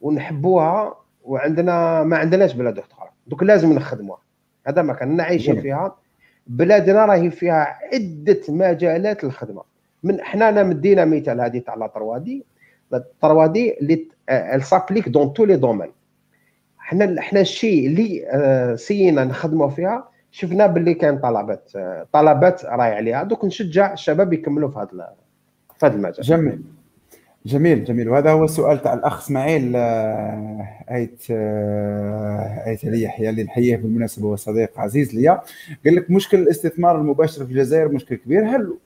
ونحبوها وعندنا ما عندناش بلاد أخرى. دوك لازم نخدموها. هذا ما كان عايشين فيها. بلادنا راهي فيها عدة مجالات للخدمه من حنا أنا مدينا مثال هذه تاع la trois D ال trois D اللي s'applique dans tous les domaines حنا حنا الشيء اللي آه، سينا نخدموا فيها شفنا باللي كاين طلبات طلبات راهي عليها. دوك نشجع الشباب يكملوا في هذا في هذا المجال. جميل. جميل جميل وهذا هو السؤال تاع الأخ إسماعيل آه، أيت آه، أيت علي يحيى اللي نحييه بالمناسبة هو صديق عزيز ليا قال لك مشكل الاستثمار المباشر في الجزائر مشكل كبير هل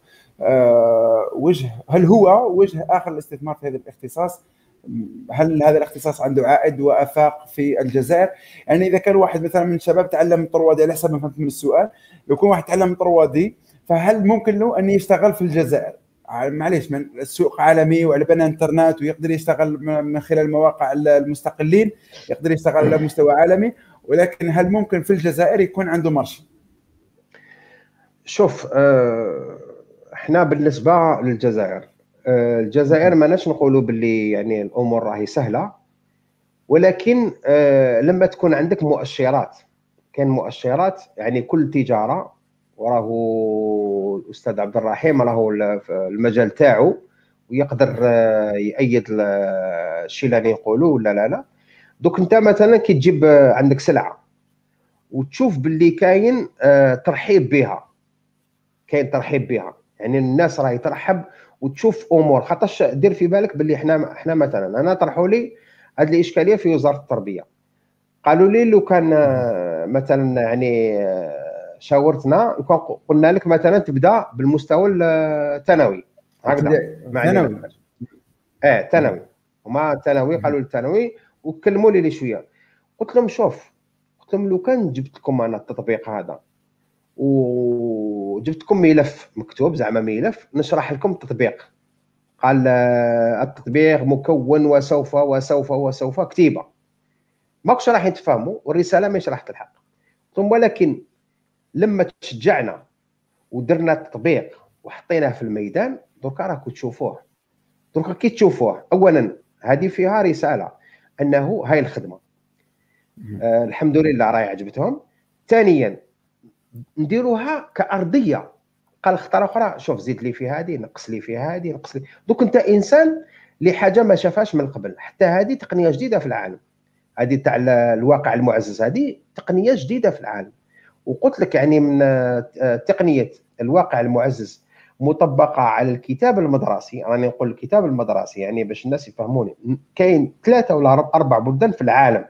آه، وجه هل هو وجه آخر الاستثمار في هذا الاختصاص هل هذا الاختصاص عنده عائد وآفاق في الجزائر؟ يعني إذا كان واحد مثلا من الشباب تعلم طروادي على حسب ما فهمت من السؤال لو كان واحد تعلم طروادي فهل ممكن له أن يشتغل في الجزائر؟ معليش من السوق عالمي وعلى بالنا انترنت ويقدر يشتغل من خلال المواقع المستقلين يقدر يشتغل على مستوى عالمي ولكن هل ممكن في الجزائر يكون عنده مرشد؟ شوف آه، إحنا بالنسبة للجزائر آه، الجزائر ما ناش نقولوا باللي يعني الأمور راهي سهلة ولكن آه، لما تكون عندك مؤشرات كان مؤشرات يعني كل تجارة وراه الأستاذ عبد الرحيم راهو المجال تاعو ويقدر آه، يأيد الشيء اللي نقولوا ولا لا لا. دوك انت مثلا كي تجيب عندك سلعة وتشوف باللي كاين ترحيب بها كاين ترحيب بها يعني الناس راهي ترحب وتشوف أمور. خاطرش دير في بالك باللي إحنا إحنا مثلا أنا طرحوا لي هذه الإشكالية في وزارة التربية. قالوا لي لو كان آه، مثلا يعني شاورتنا قلنا لك مثلا تبدأ بالمستوى الثانوي. هكذا. ثانوي. آه ثانوي. هما ثانوي قالوا الثانوي وكلموا لي شوية. قلت لهم شوف قلت لهم لو كان جبت لكم أنا التطبيق هذا وجبت لكم ملف مكتوب زعما ملف نشرح لكم التطبيق. قال آه، التطبيق مكون وسوف وسوف وسوف كتيبة. ماكش راح يتفهموا والرسالة مش راح تلحق. ثم ولكن لما تشجعنا ودرنا التطبيق وحطيناه في الميدان دركا راكم تشوفوه. دركا كي تشوفوه اولا هذه فيها رساله أنه هاي الخدمة. آه الحمد لله راهي عجبتهم. ثانيا نديروها كأرضية. قال اختار أخرى شوف زيد لي في هذه نقص لي في هذه نقص لي. دوك أنت إنسان لحاجه ما شافهاش من قبل. حتى هذه تقنية جديدة في العالم. هذه تاع الواقع المعزز هذه تقنية جديدة في العالم. وقلت لك يعني من آه، تقنية الواقع المعزز مطبقة على الكتاب المدرسي. راني نقول الكتاب المدرسي يعني باش الناس يفهموني. كاين ثلاثة ولا أربع بلدان في العالم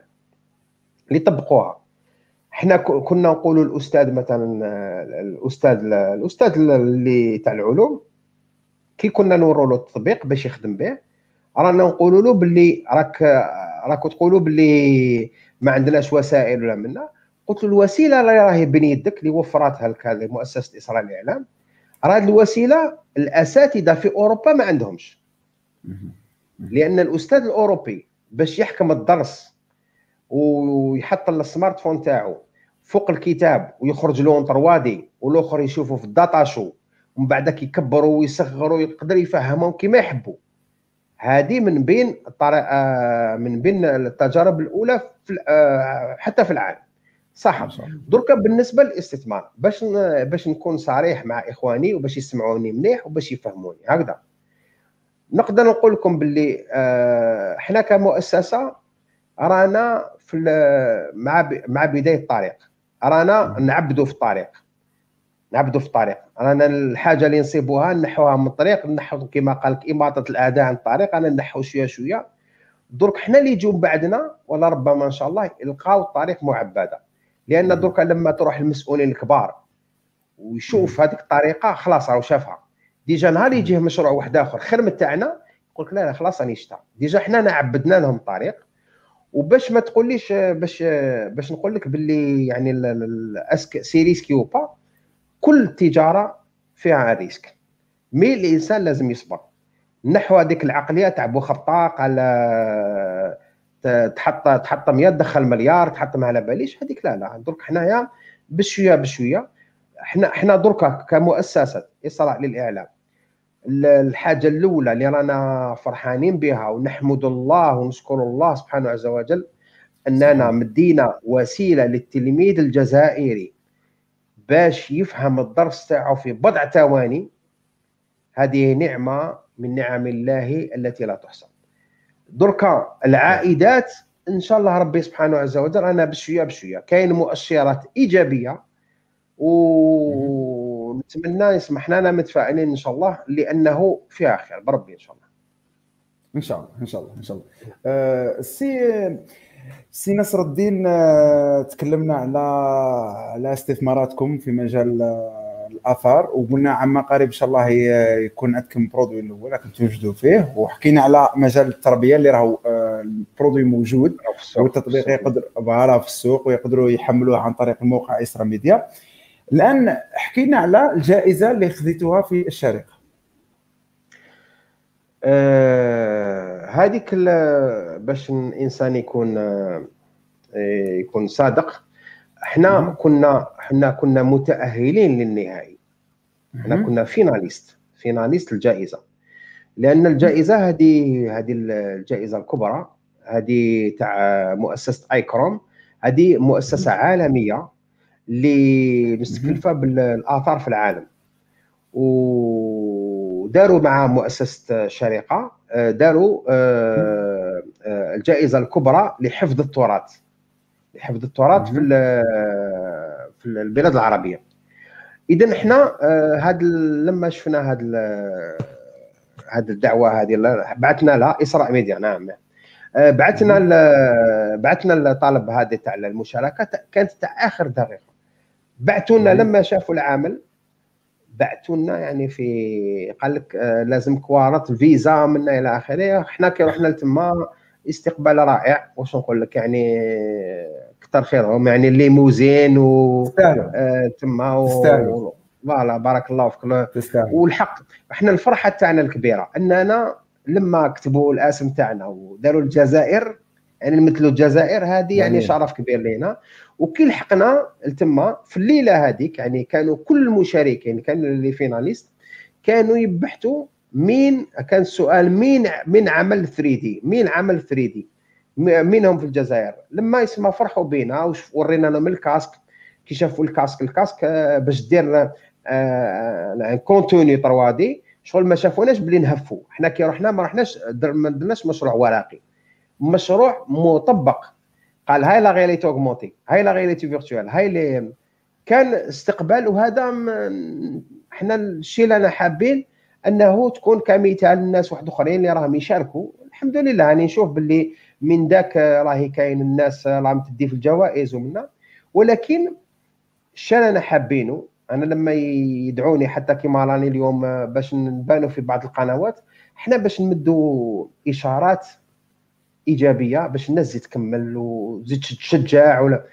اللي طبقوها. إحنا كنا نقولوا الأستاذ مثلا الأستاذ الأستاذ اللي تاع العلوم كي كنا نوروا له التطبيق باش يخدم به رانا نقولوا له باللي راك راكو تقولوا باللي ما عندناش وسائل ولا منا قلت له الوسيلة اللي راهي بين يدك اللي وفرتها لك هذه مؤسسة اسراء الإعلام. راه الوسيلة الأساتذة في أوروبا ما عندهمش. لأن الأستاذ الأوروبي باش يحكم الدرس ويحط ال smartphone تاعو فوق الكتاب ويخرج له trois D والآخر يشوفه في ال data show ومن بعد يكبروا ويصغروا يقدر يفهمهم كما يحبوا. هذه من بين آه، من بين التجارب الأولى في آه، حتى في العالم. صح دركا بالنسبة للاستثمار. باش باش نكون صريح مع إخواني وباش يسمعوني مليح وباش يفهموني. هكذا. نقدر نقول لكم باللي آه، إحنا كمؤسسة رانا في مع مع بداية الطريق. رانا نعبدوا في الطريق. نعبدوا في الطريق. رانا الحاجة اللي نصيبوها نحوها من الطريق. نحو كما قال لك إماطة الاعداء عن الطريق. أنا نحو شوية شوية. درك حنا اللي يجوا بعدنا ولا ربما إن شاء الله يلقاو الطريق معبدة. لأن درك لما تروح المسؤولين الكبار ويشوف هذيك الطريقة خلاص راه شافها. déjà نهار يجيه مشروع واحد آخر خير من تاعنا يقول لك لا لا خلاص راني شتا. déjà حنا عبدنا لهم الطريق. وباش ما تقوليش باش باش نقول لك باللي يعني est-ce que c'est risqué ou pas كل تجارة فيها risque. mais الإنسان لازم يصبر. نحو هذيك العقلية تاع بو خطاق على تحط تحط 100 تدخل مليار تحط ما على باليش هذيك لا لا درك حنايا بشوية بشوية. إحنا إحنا دركا كمؤسسة إسراء للإعلام. الحاجة الأولى اللي رانا فرحانين بها ونحمد الله ونشكر الله سبحانه عز وجل أننا مدينا وسيلة للتلميذ الجزائري باش يفهم الدرس تاعو في بضع ثواني. هذه نعمة من نعم الله التي لا تحصى. دركا العائدات إن شاء الله ربي سبحانه عز وجل أنا بشوية بشوية. كاين مؤشرات إيجابية ونتمنى يسمح لنا متفائلين إن شاء الله لأنه فيها خير بربي إن شاء الله. إن شاء الله إن شاء الله إن شاء الله. أه سي سي نصر الدين آه، تكلمنا على على استثماراتكم في مجال الآثار وقلنا عما قريب إن شاء الله يكون عندكم برودوي الأول راكم توجدوا فيه. وحكينا على مجال التربية اللي راهو آه، ال produit موجود والتطبيق يقدر voilà في السوق ويقدروا يحملوه عن طريق الموقع إسرا ميديا. الآن حكينا على الجائزة اللي خذيتوها في الشركة. آه هذيك باش الانسان يكون آه يكون صادق. إحنا كنا إحنا كنا متأهلين للنهائي. إحنا كنا finalistes finalistes الجائزة. لأن الجائزة هذه هذه الجائزة الكبرى هذه تاع مؤسسة أيكروم هذه مؤسسة عالمية اللي مستكلفه بالآثار في العالم. وداروا مع مؤسسة شريقه آه، داروا آه، آه، الجائزة الكبرى لحفظ التراث. لحفظ التراث في في البلاد العربية. اذا إحنا هاد لما شفنا هاد هاد الدعوة هذه بعثنا لها إسراء ميديا نعم. بعثنا بعثنا الطلب هذا تاع المشاركة كانت تاع آخر دقيقة. بعثوا لنا لما شافوا العمل بعثوا لنا يعني في قال لك آه، لازم كواغط فيزا من إلى آخره. حنا كي رحنا لتما استقبال رائع واش نقول لك يعني كثر خيرهم. يعني الليموزين و آه تما voilà بارك الله فيك. والحق إحنا الفرحة تاعنا الكبيرة. أننا لما كتبوا الاسم تاعنا وداروا الجزائر يعني نمثلوا الجزائر هذه يعني شرف كبير لينا. وكي لحقنا لتما في الليلة هذيك يعني كانوا كل المشاركين كانوا les finalistes كانوا يبحثوا مين كان السؤال مين مين عمل 3 D مين عمل 3 D. مين هم في الجزائر. لما يسمى فرحوا بينا ورينا لهم ال casque كي شافوا ال casque ال casque آه، باش دير contenu 3 D شغل ما شافوناش بلي نهفوا. حنا كي رحنا ما رحناش ما درناش مشروع ورقي مشروع مطبق. قال هاي la réalité augmentée هاي la réalité virtuelle هاي اللي كان استقبال وهذا إحنا الشيء اللي أنا حابين أنه تكون كمثال للناس واحد آخرين اللي راهم يشاركوا. الحمد لله راني نشوف باللي من ذاك راهي كاين الناس راهم تدي في الجوائز ومنا. ولكن اللي أنا حابينه أنا لما يدعوني حتى كيما راني اليوم باش نبانوا في بعض القنوات إحنا باش نمدوا إشارات إيجابية باش الناس تزيد تكمل وتزيد تشجع ولا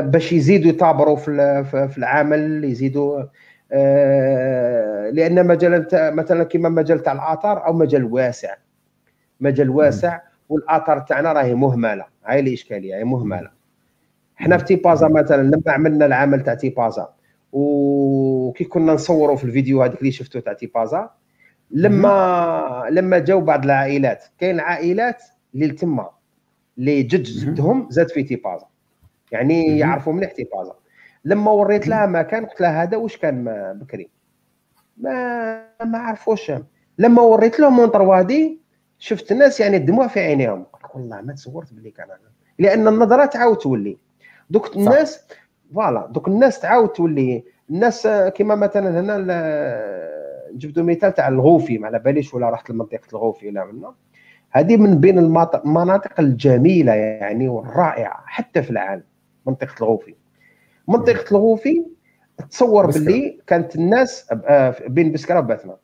باش يزيدوا يطابروا في في العمل يزيدوا آه، لأن مجال مثلا كما مجال تاع الآثار أو مجال واسع. مجال واسع والآثار تاعنا راهي مهملة. هاي الاشكاليه هي مهملة. حنا في تيبازا مثلا لما عملنا العمل تاع تيبازا وكي كنا نصوروا في الفيديو هذيك اللي شفتو تاع تيبازا لما لما جاو بعض العائلات كاين عائلات اللي تما اللي جد جدهم زاد في تيبازا. يعني يعرفوا مليح تيبازا. لما وريت لها مكان قلت لها هذا واش كان بكري؟ ما ما عرفوش. لما وريت لهم مونطر وادي شفت الناس يعني الدموع في عينيهم. والله ما تصورت بلي كان. لأن النظره تعاود تولي. دوك الناس فوالا دوك الناس تعاود تولي. الناس كما مثلا هنا نجبدوا مثال تاع الغوفي ما على باليش ولا رحت لمنطقة الغوفي ولا منا هذه من بين المناطق الجميلة يعني والرائعة حتى في العالم منطقة الغوفي. منطقة الغوفي تصور باللي كانت الناس آه، بين بسكرة وباتنا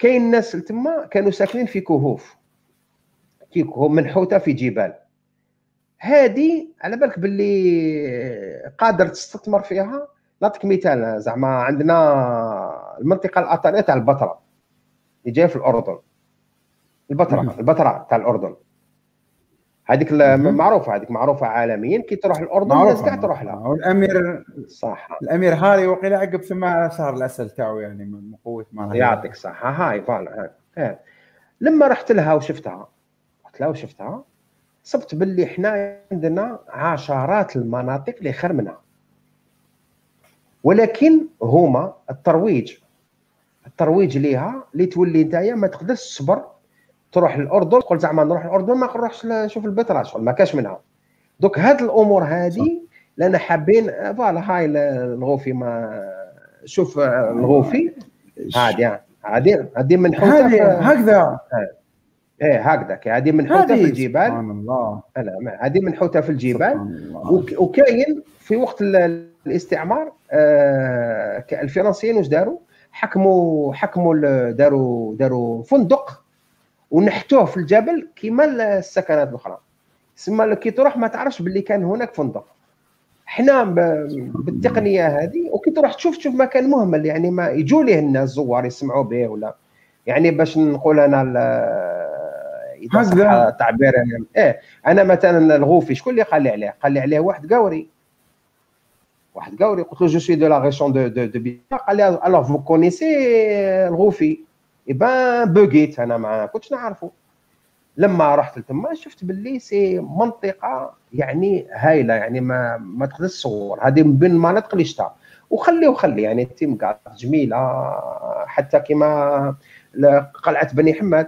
كاين الناس تما كانوا ساكنين في كهوف. كيكو منحوته في جبال. هذه على بالك باللي قادر تستثمر فيها؟ نعطيك مثال زعما عندنا المنطقة الاثريه تاع البتراء اللي جاية في الأردن. البتراء البتراء تاع الأردن. هذيك معروفة هذيك معروفة عالميا كي تروح الأردن الناس كاع تروح لها. والامير صح. الأمير هاري وقيل عقب ثم شهر العسل تاعو يعني من قوة ما يعطيك الصحه هاي voilà لما رحت لها وشفتها رحت لها وشفتها صبت باللي إحنا عندنا عشرات المناطق اللي خير منها ولكن هما الترويج. الترويج ليها اللي تولي نتايا ما تقدرش تصبر تروح للأردن تقول زعما نروح للأردن ما نروحش نشوف البتراء شغل ما كاش منها. دوك هاد الأمور هذه لأن حابين فوالا هاي الغوفي ما شوف الغوفي عادي عادي عادي منحوته هكذا. إيه هكذا هذه منحوته في الجبال. سبحان الله. هذه منحوته في الجبال. وكاين في وقت الاستعمار آه الفرنسيين واش داروا؟ حكموا حكموا داروا داروا فندق ونحتوه في الجبل كيما السكنات الأخرى. تسمى كي تروح ما تعرفش باللي كان هناك فندق. حنا بالتقنية هذه وكي تروح تشوف تشوف مكان مهمل يعني ما يجوا ليه الناس الزوار يسمعوا به ولا. يعني باش نقول أنا إذا صح التعبير يعني إيه. أنا مثلا الغوفي شكون اللي قال لي عليه؟ قال لي عليه واحد قاوري واحد قاوري قلت له je suis de la région de de de قال لي alors vous connaissez الغوفي؟ eh ben بوغيت أنا ما كنتش نعرفه. لما رحت لتما شفت باللي c'est منطقة يعني هايلة يعني ما ما تقدرش تصور. هذه من بين المناطق اللي شتا وخلي وخلي يعني تيم جميلة. حتى كما قلعة بني حماد.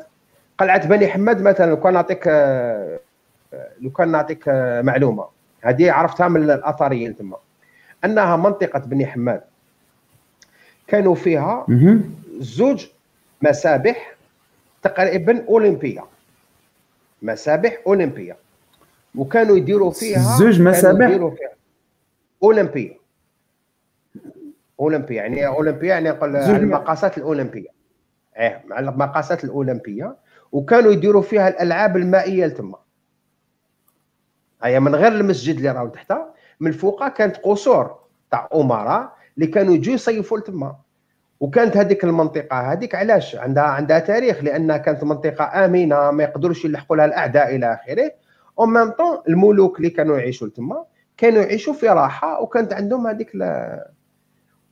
قلعة بني حماد مثلا لو كان نعطيك لو كان نعطيك معلومة. هذه عرفتها من الاثريين تما أنها منطقة بني حماد. كانوا فيها زوج مسابح تقريبا أولمبية. مسابح أولمبية. وكانوا يديروا فيها زوج مسابح؟ يديروا فيها. أولمبية. أولمبية يعني أولمبية يعني نقول المقاسات الأولمبية. إيه مع المقاسات الأولمبية. وكانوا يديروا فيها الألعاب المائية لتما. هي من غير المسجد اللي راهو تحتها من فوقها كانت قصور تاع أمراء اللي كانوا يجوا يصيفوا لتما. وكانت هذيك المنطقة هذيك علاش عندها عندها تاريخ؟ لانها كانت منطقة آمنة ما يقدروش يلحقوا لها الأعداء إلى آخره. أو ميم طون الملوك اللي كانوا يعيشوا تما كانوا يعيشوا في راحة وكانت عندهم هذيك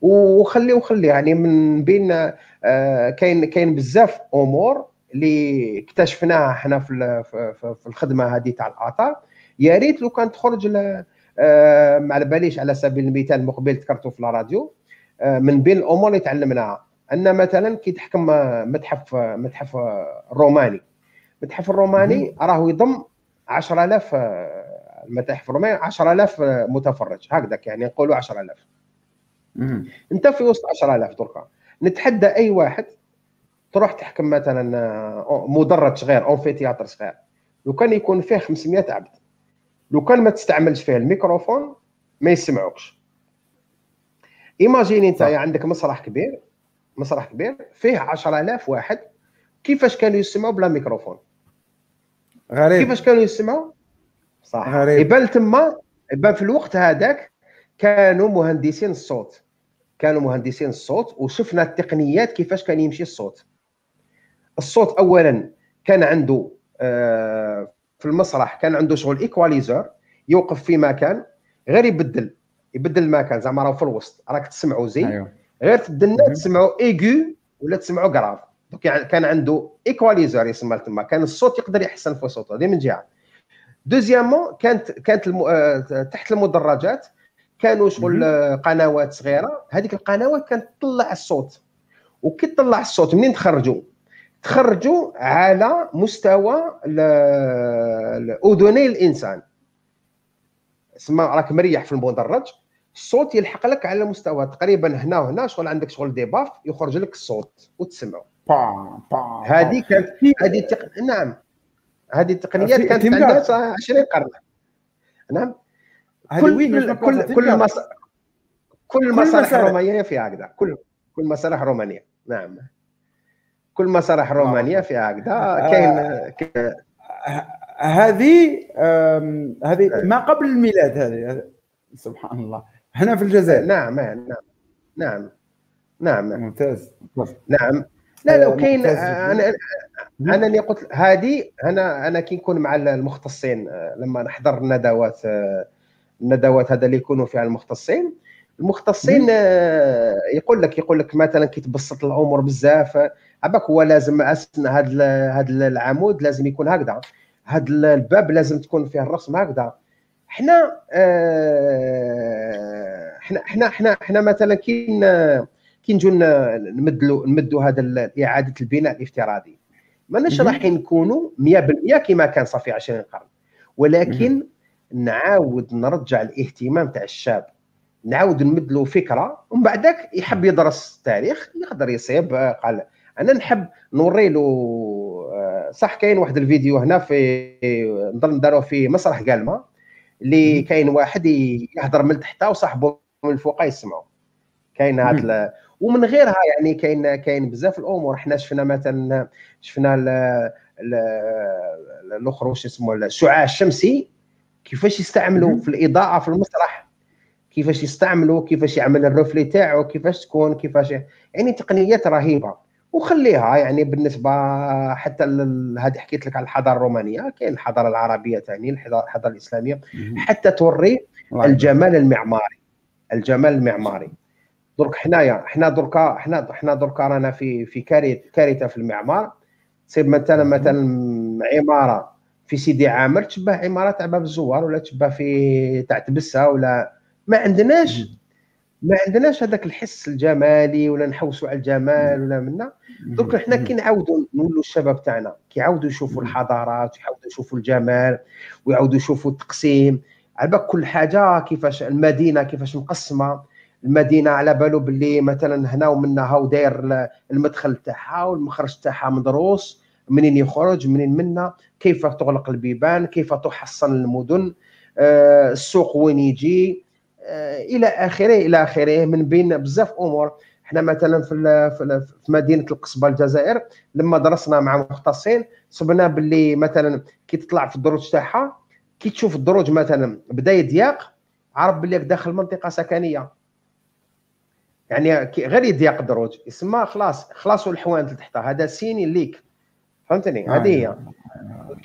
وخلي وخلي يعني من بين آه كاين كاين بزاف أمور اللي اكتشفناها إحنا في في الخدمة هذه تاع الاثار يا ريت لو كان تخرج آه ما على باليش على سبيل المثال مقبل ذكرته في الراديو من بين الأمور اللي تعلمناها أن مثلا كي تحكم متحف متحف الروماني المتحف الروماني راه يضم 10000 المتاحف الرومانية 10000 متفرج. هكذاك يعني نقولوا 10000 أنت في وسط 10000 دركا. نتحدى أي واحد تروح تحكم مثلا آه، مدرج صغير un amphithéâtre صغير. لو كان يكون فيه 500 عبد. لو كان ما تستعملش فيه الميكروفون ما يسمعوكش. imaginez انت عندك مسرح كبير مسرح كبير فيه 10000 واحد. كيفاش كانوا يسمعوا بلا ميكروفون؟ غريب. كيفاش كانوا يسمعوا؟ صح. غريب. يبان تما يبان في الوقت هذاك كانوا مهندسين الصوت. كانوا مهندسين الصوت وشفنا التقنيات كيفاش كان يمشي الصوت. الصوت اولا كان عنده آه، في المسرح كان عنده شغل égaliseur يوقف في مكان غير يبدل. يبدل المكان زعما راه في الوسط. راك تسمعوا زين. أيوه. غير تدنا تسمعوا aigu ولا تسمعوا grave donc يعني كان عنده égaliseur يسمى تما كان الصوت يقدر يحسن في صوته. هذه من جهة. دوزيامون كانت كانت الم... آه، تحت المدرجات كانوا شغل قنوات صغيرة. هذيك القنوات كانت تطلع الصوت. وكي تطلع الصوت منين تخرجوا تخرجوا على مستوى أذني الإنسان. تسمى راك مريح في المدرج الصوت يلحق لك على مستوى تقريبا هنا وهنا شغل عندك شغل ديباف يخرج لك الصوت وتسمعه. هذه كانت هذه التق... نعم. هذه التقنيات كانت عندها 20 قرن. نعم. كل كل كل مص... كل المسارح الرومانيه فيها هكذا. كل كل المسارح الرومانيه نعم. كل مسارح رومانيا فيها هكذا. آه، كاين هذه هذه ما قبل الميلاد هذه سبحان الله. هنا في الجزائر. نعم نعم نعم. نعم. ممتاز. نعم. لا لا كاين أنا أنا اللي قلت هذه أنا أنا كي نكون مع المختصين آه، لما نحضر الندوات آه، الندوات هذا اللي يكونوا فيها المختصين. المختصين يقول لك يقول لك مثلا كي تبسط الأمور بزاف عباك هو لازم اسنا هذا هذا العمود لازم يكون هكذا. هذا الباب لازم تكون فيه الرسم هكذا. حنا آه حنا حنا حنا حنا مثلا كي كي نجو نمدلو نمدوا هذا إعادة البناء الافتراضي. ماناش راح نكونوا 100% كما كان صافي 20 قرن. ولكن نعاود نرجع الاهتمام تاع الشاب. نعاود نمد له فكرة ومن بعدك يحب يدرس التاريخ يقدر يصيب قال أنا نحب نوري له صح كاين واحد الفيديو هنا في نظن داروه في مسرح قالما اللي كاين واحد يهضر من تحت وصاحبه من الفوق يسمعوا كاين هاد ومن غيرها يعني كاين كاين بزاف الأمور. حنا شفنا مثلا شفنا الآخر واش اسمه الشعاع الشمسي كيفاش يستعملوا في الإضاءة في المسرح كيفاش يستعملوا كيفاش يعمل الرفلي تاعو كيفاش تكون كيفاش يعني تقنيات رهيبة. وخليها يعني بالنسبة حتى هذه حكيت لك على الحضارة الرومانية كاين الحضارة العربية ثاني الحضاره الإسلامية حتى توري الجمال المعماري الجمال المعماري. درك حنايا حنا دركا حنا حنا دركا رانا في في كارثة في المعمار. تصيب مثلا مثلا عمارة في سيدي عامر تشبه عمارة تاع باب الزوار ولا تشبه في تاع تبسة ولا ما عندناش ما عندناش هذاك الحس الجمالي ولا نحوسوا على الجمال ولا منا. درك حنا كي نعاودوا نولوا الشباب تاعنا كيعاودوا يشوفوا الحضارات ويعاودوا يشوفوا الجمال ويعاودوا يشوفوا التقسيم. على كل حاجة كيفاش المدينة كيفاش مقسمة. المدينة على بالو باللي مثلا هنا ومنا هاو داير المدخل تاعها والمخرج تاعها مدروس منين يخرج منين منا كيف تغلق البيبان كيف تحصن المدن آه، السوق وين يجي. إلى آخره إلى آخره من بين بزاف أمور. إحنا مثلا في في مدينة القصبة الجزائر لما درسنا مع مختصين صبنا باللي مثلا كي تطلع في الدروج تاعها كي تشوف الدروج مثلا بدا يضيق عرف باللي داخل منطقة سكنية. يعني غير يضيق الدروج يسمى خلاص خلاص الحوانت لتحت هذا سيني ليك. فهمتني؟ آه، هذه هي.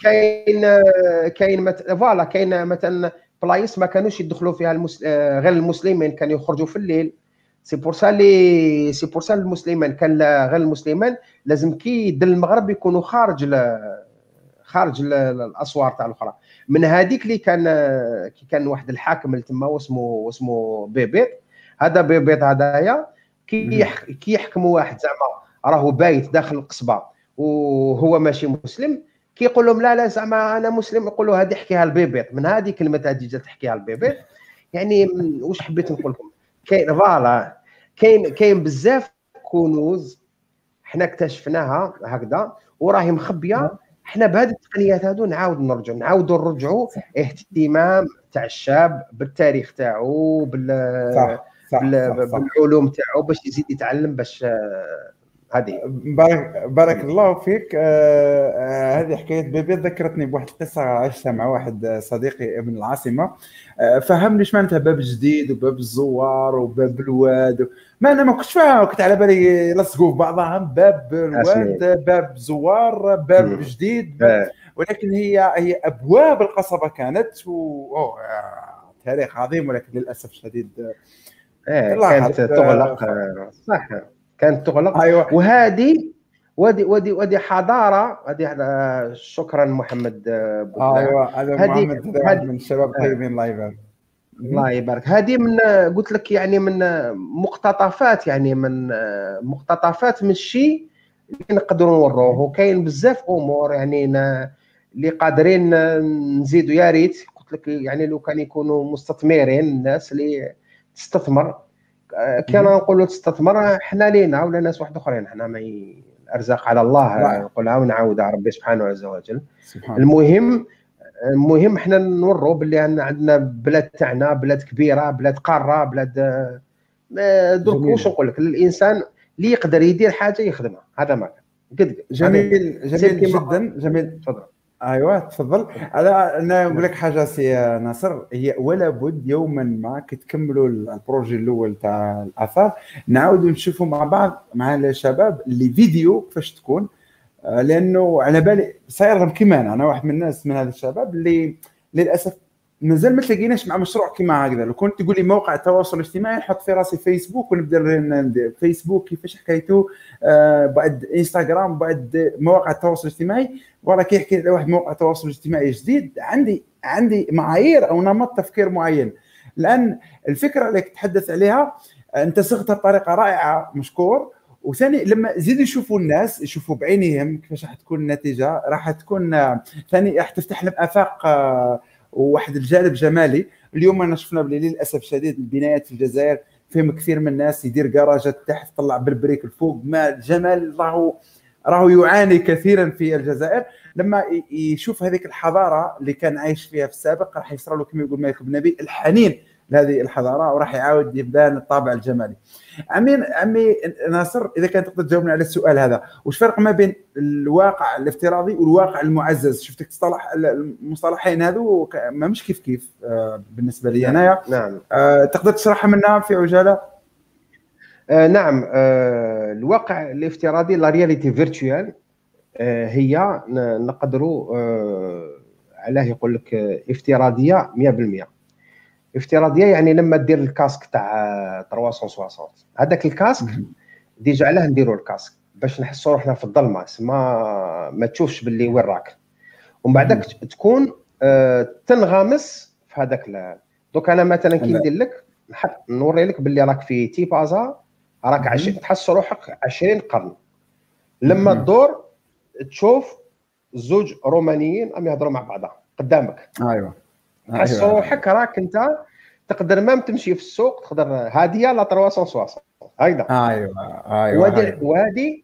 كاين كاين voilà كاين مثلا بلايص ما كانوش يدخلوا فيها المس... آه، غير المسلمين كانوا يخرجوا في الليل. c'est pour ça لي c'est pour ça المسلمين. كان غير المسلمين لازم كي يدن المغرب يكونوا خارج ل... خارج ل... الأسوار تاع الأخرى. من هذيك اللي كان كي كان واحد الحاكم اللي تما واسمه واسمه بيبيط. هذا بيبيط هذايا كي يح... كي يحكموا واحد زعما راهو بايت داخل القصبة وهو ماشي مسلم. كيقول لهم لا لا زعما أنا مسلم يقولوا هذه احكيها البيبيط من هذه كلمة هذه جات تحكيها البيبيط يعني واش حبيت نقول لكم كاين voilà كاين كاين بزاف كنوز حنا اكتشفناها هكذا وراهي مخبية حنا بهذه التقنيات هذو نعاود نرجعوا نعاودوا نرجعوا اهتمام تاع الشاب بالتاريخ تاعو بال. صح. صح. بالعلوم تاعو باش يزيد يتعلم باش هذه. بارك بارك الله فيك. آه آه هذه حكاية بيبي. ذكرتني بواحد القصة عشتها مع واحد صديقي ابن العاصمة. آه فهمني إيش معناتها باب جديد وباب الزوار وباب الواد ما أنا ما كنتش فاهم. كنت على بالي يلصقوا في بعضهم. باب الواد باب زوار باب م. جديد باب آه. ولكن هي هي أبواب القصبة كانت و أوه تاريخ عظيم ولكن للأسف الشديد. إيه كانت تغلق. آه، صح. كانت تغلق. أيوة. وهذه ودي ودي ودي حضارة هذه شكرا محمد أيوه هذا محمد من الشباب الطيبين الله يبارك. الله يبارك. هذه من قلت لك يعني من مقتطفات يعني من مقتطفات من الشيء اللي نقدروا نوروه. وكاين بزاف أمور يعني اللي قادرين نزيدوا. يا ريت قلت لك يعني لو كان يكونوا مستثمرين الناس اللي تستثمر كان نقولوا تستثمر حنا لينا ولا ناس واحد آخرين؟ حنا ما الأرزاق على الله نقولها ونعاودها ربي سبحانه عز وجل. سبحان المهم المهم حنا نوروا باللي عندنا بلاد تاعنا بلاد كبيرة بلاد قارة بلاد درك واش نقول لك الإنسان اللي يقدر يدير حاجة يخدمها هذا ما قد جميل جميل جدا جميل. تفضل. أيوه تفضل. أنا أنا نقول لك حاجة سي ناصر هي ولا بد يوما ما كي تكملوا ال projet الأول تاع الآثار. نعاودوا نشوفوا مع بعض مع الشباب les vidéos كيفاش تكون. آه، لأنه على بالي صاير كيما أنا أنا واحد من الناس من هذا الشباب اللي للأسف مازال ما تلاقيناش مع مشروع كيما هكذا. لو كنت تقول لي موقع التواصل الاجتماعي نحط في راسي فيسبوك ونبدأ فيسبوك كيفاش حكايته؟ آه بعد إنستغرام بعد مواقع التواصل الاجتماعي. ولا كي يحكي لي واحد موقع تواصل اجتماعي جديد عندي عندي معايير أو نمط تفكير معين. لأن الفكرة اللي تحدث عليها أنت صغتها بطريقة رائعة مشكور. وثاني لما زيدوا يشوفوا الناس يشوفوا بعينيهم كيفاش راح تكون النتيجة راح تكون ثاني راح تفتح لهم آفاق وواحد الجانب جمالي. اليوم أنا شفنا بلي للأسف الشديد البنايات في الجزائر فيهم كثير من الناس يدير كراجه تحت طلع بالبريك الفوق. ما الجمال راهو راهو يعاني كثيرا في الجزائر. لما يشوف هذيك الحضارة اللي كان عايش فيها في السابق راح يصير له كما يقول مالك بن نبي الحنين لهذه الحضارة وراح يعاود يبان الطابع الجمالي. عمي عمي ناصر إذا كان تقدر تجاوبنا على السؤال هذا، وش فرق ما بين الواقع الافتراضي والواقع المعزز؟ شفتك تصطلح المصطلحين هذو ما مش كيف كيف آه، بالنسبة لي نعم. انايا نعم آه، تقدر تشرحها منا في عجالة؟ آه نعم آه الواقع الافتراضي la réalité virtuelle آه هي نقدروا علاه يقول لك افتراضية 100% افتراضية يعني لما دير ال casque تاع 360 هذاك ال casque déjà علاه نديروا ال casque باش نحسوا روحنا في الظلمة. ما ما تشوفش باللي وين راك. ومن بعدك تكون آه تنغمس في هذاك دوك أنا مثلا كي ندير لك نوري لك باللي راك في تيبازا راك عش... تحس روحك 20 قرن. لما تدور تشوف زوج رومانيين عم يهضروا مع بعضهم قدامك. أيوه. روحك راك أنت تقدر ما تمشي في السوق تقدر هادية لا 360 هكذا أيوه أيوه وهذه أيوة. وهذه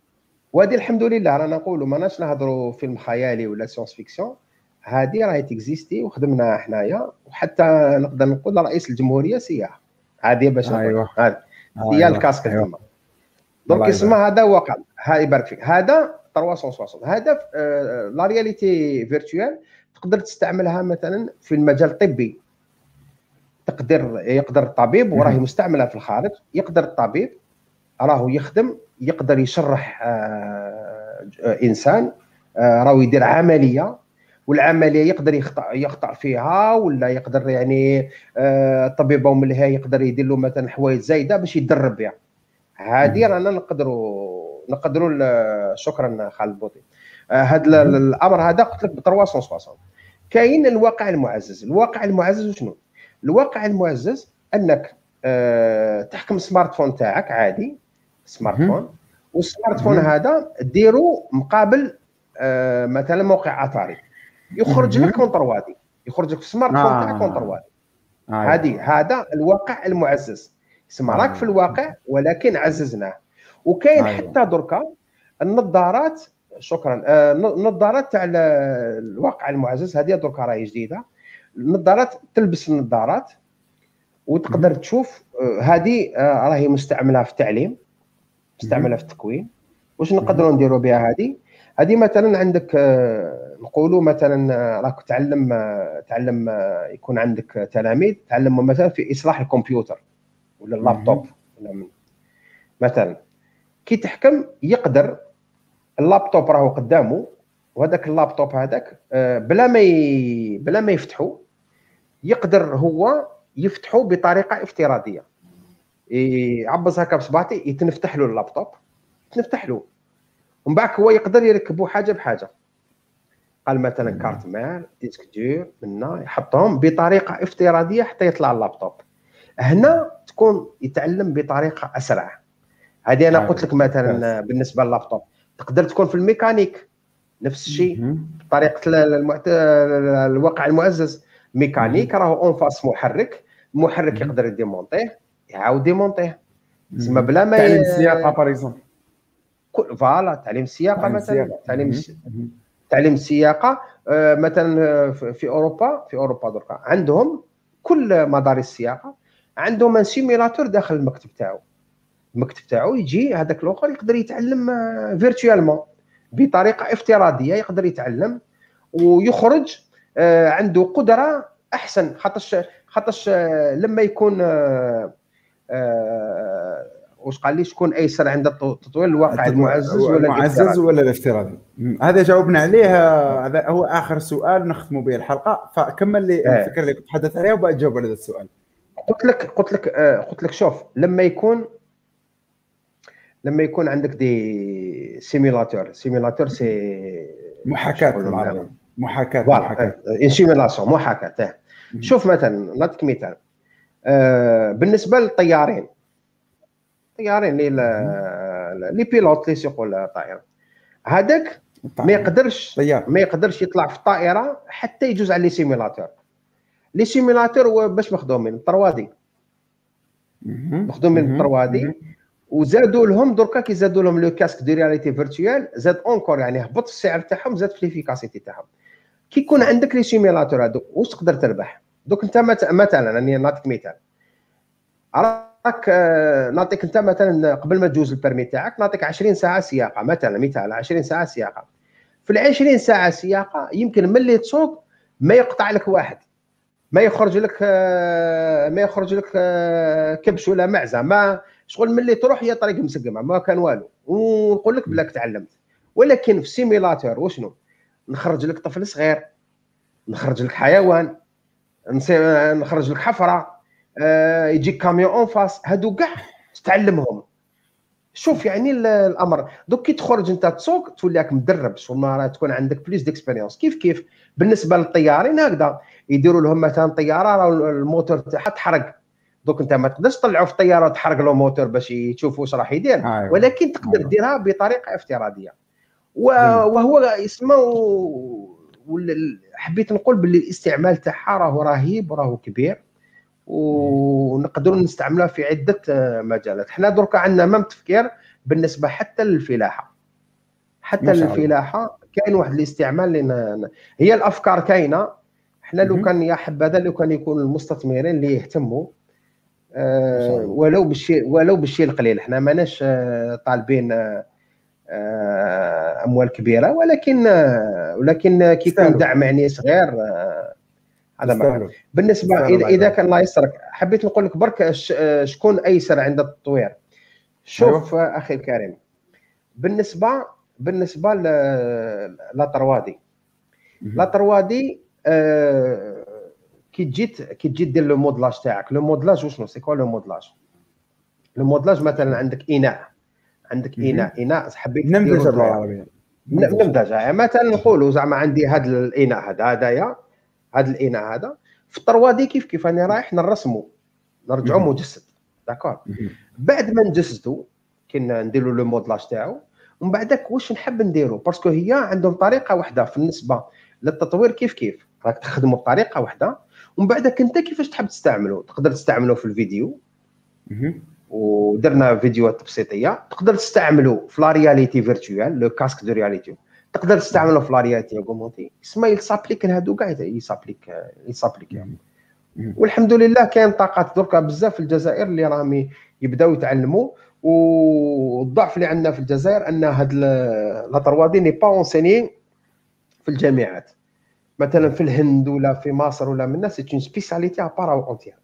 وهذه الحمد لله. رانا نقولوا ماناش نهضروا فيلم خيالي ولا science-fiction. هذه راهي t'existi وخدمنا حنايا. وحتى نقدر نقول رئيس الجمهورية سياح. هذه باش. أيوة. هذه. هي أيوة. ال casque أيوة. تما. donc الله اسمها هذا واقع. هاي يبارك فيك. هذا 360 هذا آه، la réalité virtuelle تقدر تستعملها مثلا في المجال الطبي. تقدر يقدر الطبيب وراهي مستعملة في الخارج يقدر الطبيب راهو يخدم يقدر يشرح آه، إنسان آه، راهو يدير عملية والعملية يقدر يخطأ يخطأ فيها ولا يقدر يعني آه، الطبيب أو مليها يقدر يدير له مثلا حوايج زايدة باش يدرب بها هذه رانا نقدروا نقدروا شكرا خالد بوطي. هذا الأمر هذا قلت لك ب 360 كاين الواقع المعزز الواقع المعزز شنو الواقع المعزز أنك آه، تحكم السمارت فون تاعك عادي سمارت. فون والسمارت فون. هذا ديرو مقابل آه، مثلا موقع اتاري يخرج. لك كونتر وادي يخرج لك في السمارت فون آه. تاعك كونتر وادي أيوة. هذه هذا الواقع المعزز اسمع راك آه. في الواقع ولكن عززناه وكاين أيوة. حتى دركا النظارات شكرا. آه، النظارات تاع ال- الواقع المعزز هذه دركا راهي جديدة. النظارات تلبس النظارات وتقدر تشوف آه، هذه آه، راهي مستعملة في التعليم مستعملة في التكوين. واش نقدروا نديروا بها هذه؟ هذه مثلا عندك آه، نقولوا مثلا آه، راك تعلم آه، تعلم آه، يكون عندك تلاميذ تعلموا مثلا في إصلاح الكمبيوتر ولا اللابتوب. ولا مثلا كي تحكم يقدر اللابتوب راهو قدامه وهذاك اللابتوب هذاك آه، بلا ما ي... بلا ما يفتحوا يقدر هو يفتحوا بطريقة افتراضية. يعبز هكا بصباطي يتنفتح له اللابتوب يتنفتح له. ومن بعد هو يقدر يركبوا حاجة بحاجة. قال مثلا carte mère disque dur منا يحطهم بطريقة افتراضية حتى يطلع اللابتوب. هنا تكون يتعلم بطريقة أسرع. هذه أنا آه، قلت لك مثلا بالنسبة لللابتوب. تقدر تكون في الميكانيك. نفس الشيء. طريقة ال- المعت... الواقع المعزز ميكانيك راهو en face محرك. المحرك. يقدر يdémontيه يعاود يmontيه تسمى بلا ما تعليم السياقه كل- voilà تعليم السياقه مثلا. تعليم. تعليم السياقه آه، مثلا آه، في في أوروبا في أوروبا دركا عندهم كل مدارس السياقة. عندهم un simulateur داخل المكتب تاعو. المكتب تاعو يجي هذاك الآخر يقدر يتعلم فيرتوالمون بطريقة افتراضية يقدر يتعلم ويخرج آه، عنده قدرة أحسن خاطرش خاطرش آه، لما يكون آه، آه، واش قال لي شكون أيسر عند التط- تطوير الواقع المعزز ولا المعزز؟ ولا الافتراضي. هذا جاوبنا عليه آه، هذا هو آخر سؤال نختم به الحلقة فكمل لي آه. الفكرة اللي كنت تحدث عليها وبعد جاوب على هذا السؤال قلت لك قلت لك آه، قلت لك شوف لما يكون لما يكون عندك des simulateurs simulateur c'est محاكاة محاكاة محاكاة. simulation محاكاة. آه. مم. شوف مثلا نعطيك مثال. آه، بالنسبة للطيارين. الطيارين اللي ل- les pilotes اللي يسوقوا الطائره هذاك ما يقدرش ما يقدرش يطلع في الطائره حتى يجوز على les simulateurs les simulateurs باش مخدومين 3 D مخدومين 3 D وزادوا لهم دركا كي زادوا لهم le casque de réalité virtuelle زاد encore يعني هبط السعر تاعهم زاد في l'efficacité تاعهم. كي يكون عندك les simulateurs هذوك واش تقدر تربح؟ دوك انت مثلا راني نعطيك مثال. راك آه، نعطيك انت مثلا قبل ما تجوز ال permis تاعك نعطيك 20 ساعة سياقة مثلا مثال 20 ساعة سياقة. في ال 20 ساعة سياقة يمكن ملي تسوق ما يقطع لك واحد. ما يخرج لك آه، ما يخرج لك آه، كبش ولا معزة. ما شغل ملي تروح هي طريق مسقمة ما كان والو. ونقول لك بلاك تعلمت. ولكن في ال simulateur وشنو؟ نخرج لك طفل صغير نخرج لك حيوان نخرج لك حفرة آه، يجيك camion en face هادو كاع تتعلمهم شوف يعني الأمر. دوك كي تخرج انت تسوق تولي راك مدرب شغل تكون عندك plus d'expérience كيف كيف؟ بالنسبة للطيارين هكذا. يديروا لهم مثلا طيارة الموتور تاعها تحرق. دوك انت ما تقدرش تطلعوا في الطياره تحرق له موتور باش تشوف واش راح يدير. أيوة. ولكن تقدر أيوة. ديرها بطريقة افتراضية. وهو يسمى حبيت نقول باللي الاستعمال تاعها راهو رهيب وراهو كبير. ونقدروا نستعملها في عدة مجالات. حنا دركا عندنا مام تفكير بالنسبة حتى للفلاحة. حتى للفلاحة كاين واحد الاستعمال لنا هي الأفكار كاينة. حنا لو كان يا حبذا لو كان يكون المستثمرين اللي يهتموا آه ولو بالشيء ولو بالشيء القليل. حنا ماناش آه طالبين آه أموال كبيرة ولكن ولكن كي يكون دعم يعني صغير هذا ما بالنسبة إذا إذا كان الله يسرك حبيت نقول لك برك شكون أيسر عند التطوير؟ شوف أيوه. أخي الكريم. بالنسبة بالنسبة لطروادي لطروادي آه كي جيت كي تجي دير le modelage تاعك. le modelage وشنو؟ c'est quoi le modelage le modelage مثلا عندك إناء. عندك إناء. إناء حبيت نمذجه بالعربيه نمذجه مثلا نقولوا زعما عندي هذا الإناء هذا. هذايا هذا الإناء هذا. في ال trois D كيف كيف أنا رايح نرسمو. نرجعو مجسد. d'accord بعد ما نجسدو كنا نديرو le modelage تاعو. ومن بعدك واش نحب نديرو؟ parce que هي عندهم طريقة واحدة في النسبة للتطوير كيف كيف. راك تخدموا بطريقة واحدة ومن بعدك انت كيفاش تحب تستعمله تقدر تستعمله في الفيديو؟ ودرنا فيديوهات تبسيطيه تقدر تستعمله في la réalité virtuelle le casque de réalité. تقدر تستعمله في la réalité augmentée اسمه ي s'applique لهادو كاع ي s'applique ي s'applique والحمد لله كاين طاقات دركا بزاف في الجزائر اللي راهم يبداو يتعلموا والضعف اللي عندنا في الجزائر أن هاد la trois D n'est pas enseignée في الجامعات. مثلا في الهند ولا في مصر ولا من الناس c'est une spécialité à part entière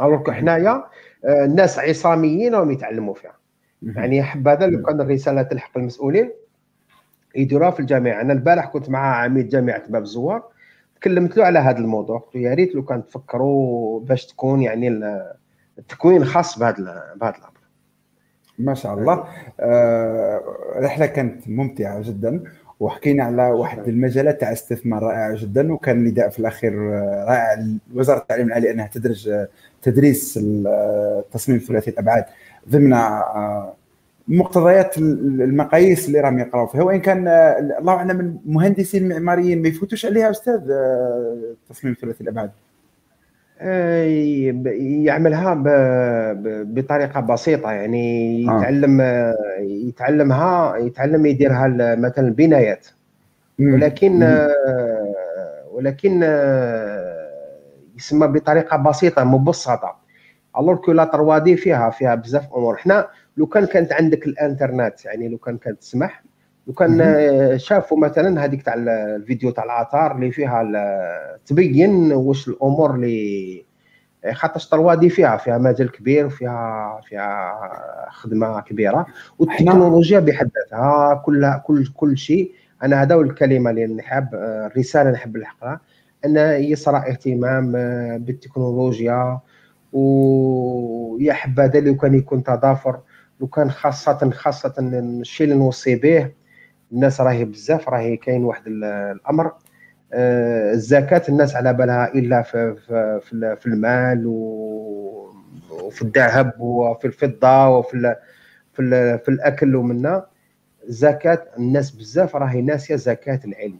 alors حنايا الناس عصاميين راهم يتعلموا فيها. يعني حبذا لو كان الرسالة تلحق المسؤولين يديروها في الجامعة. أنا البارح كنت مع عميد جامعة باب الزوار تكلمت له على هذا الموضوع. قلت له يا ريت لو كان تفكروا باش تكون يعني التكوين خاص بهذا بهذا الأمر. ما شاء الله. آه رحلة كانت ممتعة جدا. وحكينا على واحد المجالات تاع استثمار رائعه جدا وكان نداء في الأخير آه، رائع. وزارة التعليم العالي أنها تدرج آه، تدريس التصميم ثلاثي الأبعاد ضمن آه، مقتضيات المقاييس اللي راهم يقراوا فيها وان كان الله أعلم المهندسين المعماريين ما يفوتوش عليها أستاذ تصميم ثلاثي الأبعاد. يعملها بطريقة بسيطة يعني يتعلم يتعلمها يتعلم يديرها مثلا البنايات ولكن ولكن يسمى بطريقة بسيطة مبسطة. الوغ كو لا تروادي فيها فيها بزاف أمور. حنا لو كان كانت عندك الإنترنت يعني لو كان كانت تسمح لو كان شافوا مثلا هذيك تاع الفيديو تاع العطار اللي فيها تبين واش الأمور اللي خاطرش طروادي فيها فيها مجال كبير وفيها فيها خدمة كبيرة. والتكنولوجيا بحد ذاتها كل كل كل شيء. أنا هذا الكلمة اللي نحب الرسالة اللي نحب نلحقها. أن يصرى اهتمام بالتكنولوجيا. ويا حبذا لو كان يكون تضافر. لو كان خاصة خاصة الشيء اللي نوصي به. الناس راهي بزاف راهي كاين واحد الأمر. آه، الزكاة الناس على بالها إلا في في, في المال وفي الذهب وفي الفضة وفي في, في الأكل ومنا زكاة الناس بزاف راهي ناسية زكاة العلم.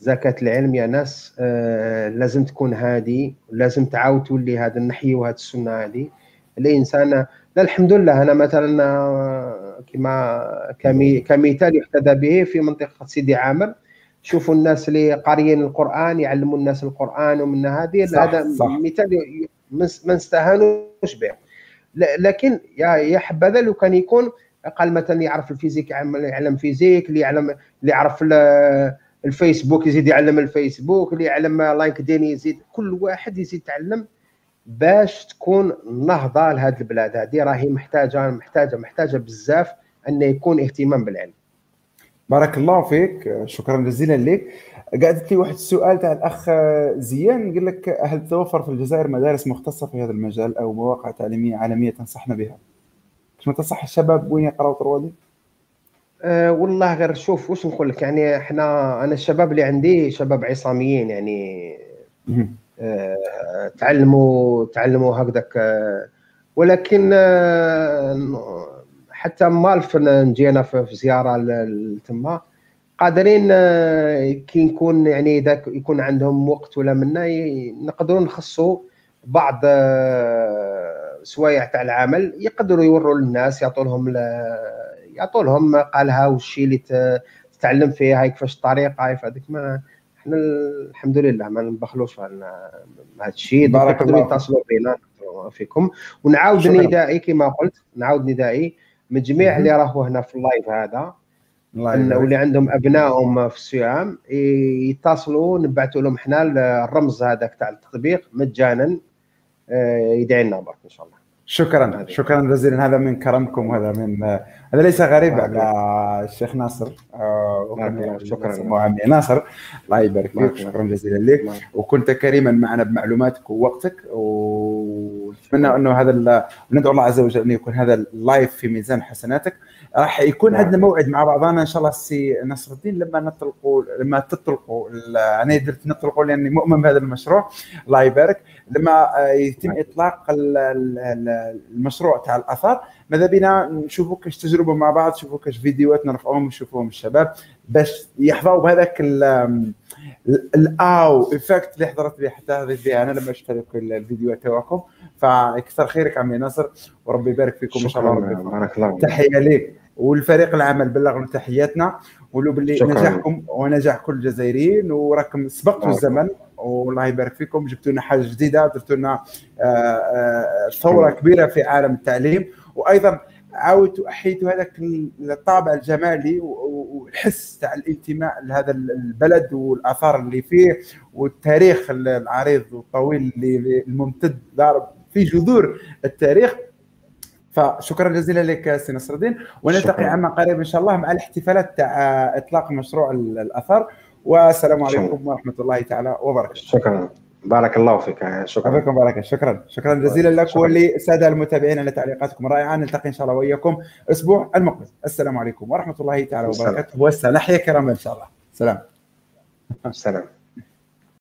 زكاة العلم يا ناس آه لازم تكون هادي لازم تعاود تولي هذا النحي وهذه السنة هذه. الانسان لا الحمد لله أنا مثلا آه، كما كمثال يحتذى به في منطقة سيدي عامر. شوفوا الناس اللي قاريين القرآن يعلموا الناس القرآن ومن هذه هذا مثال ما نستهانوش به. لكن يا يا حبذا لو كان يكون قال مثلا يعرف ال physique يعلم physique اللي يعلم اللي يعرف الفيسبوك يزيد يعلم الفيسبوك اللي يعلم لينكدين يزيد كل واحد يزيد يتعلم باش تكون نهضة لهذه البلاد. هذه راهي محتاجة محتاجة محتاجة بزاف أن يكون اهتمام بالعلم. بارك الله فيك. شكرا جزيلا لك. قاعدت لي واحد السؤال تاع الأخ زيان. قال لك هل توفر في الجزائر مدارس مختصة في هذا المجال أو مواقع تعليمية عالمية تنصحنا بها؟ ما تنصح الشباب وين يقراوا تروادي؟ أه والله غير شوف واش نقول لك؟ يعني إحنا أنا الشباب اللي عندي شباب عصاميين يعني تعلموا تعلموا هكذاك. أه ولكن أه حتى مالف نجينا في زيارة لتما قادرين كي نكون يعني اذا يكون عندهم وقت ولا منا نقدروا نخصوا بعض سوايع تاع العمل يقدروا يوروا للناس يعطوا لهم يعطوا لهم قالها والشيء اللي تتعلم فيه هاي كيفاش الطريقة هاي فهذيك ما إحنا الحمد لله ما نبخلوش على هذا الشيء بارك الله يتصلوا بينا فيكم. ونعاود ندائي كما قلت نعاود ندائي من جميع اللي راهو هنا في اللايف هذا. واللي عندهم أبنائهم في الصيام يتصلوا نبعثوا لهم إحنا الرمز هذاك تاع التطبيق مجانا آه، يدعي لنا برك إن شاء الله. شكرا شكرا جزيلا. هذا من كرمكم وهذا من هذا ليس غريب على الشيخ ناصر. آه، شكرا. عمي ناصر. الله يبارك فيك. شكرا جزيلا لك. وكنت كريما معنا بمعلوماتك ووقتك. ونتمنى أنه هذا ندعو الله عز وجل أن يكون هذا ال live في ميزان حسناتك. راح يكون. عندنا موعد مع بعضنا إن شاء الله السي نصر الدين لما نطلقوا لما تطلقوا أنا درت نطلقوا لأني مؤمن بهذا المشروع. الله يبارك. لما آه، يتم نعم. إطلاق المشروع تاع الآثار ماذا بينا نشوفوا كاش تجربة مع بعض نشوفوا كاش فيديوهات نرفعوهم ونشوفوهم الشباب باش يحظوا بهذاك الآو افكت اللي حضرت به حتى هذه فيها أنا لما شفت الفيديوهات تاعكم فكثر خيرك عمي ناصر وربي يبارك فيكم إن شاء الله. ربي بارك الله تحية لك والفريق العمل بلغنا تحياتنا ولو باللي نجاحكم ونجاح كل الجزائريين وراكم سبقتوا الزمن. والله يبارك فيكم. جبتوا لنا حاجة جديدة درتوا لنا آه، آه، ثورة كبيرة في عالم التعليم. وأيضا عاودتوا احيتوا هذاك الطابع الجمالي والحس تاع الانتماء لهذا البلد والآثار اللي فيه والتاريخ العريض والطويل اللي الممتد في جذور التاريخ. فشكرا جزيلا لك سي نصر الدين ونلتقي عما قريب إن شاء الله مع الاحتفالات تاع إطلاق مشروع الآثار. والسلام عليكم ورحمة الله تعالى وبركاته. شكرا. بارك الله فيك. شكرا. بارك شكرا. شكرا جزيلا لك وللساده المتابعين على تعليقاتكم الرائعة. نلتقي إن شاء الله وإياكم الأسبوع المقبل. السلام عليكم ورحمة الله تعالى وبركاته. والسلام. نحيا كرامه إن شاء الله. سلام. سلام.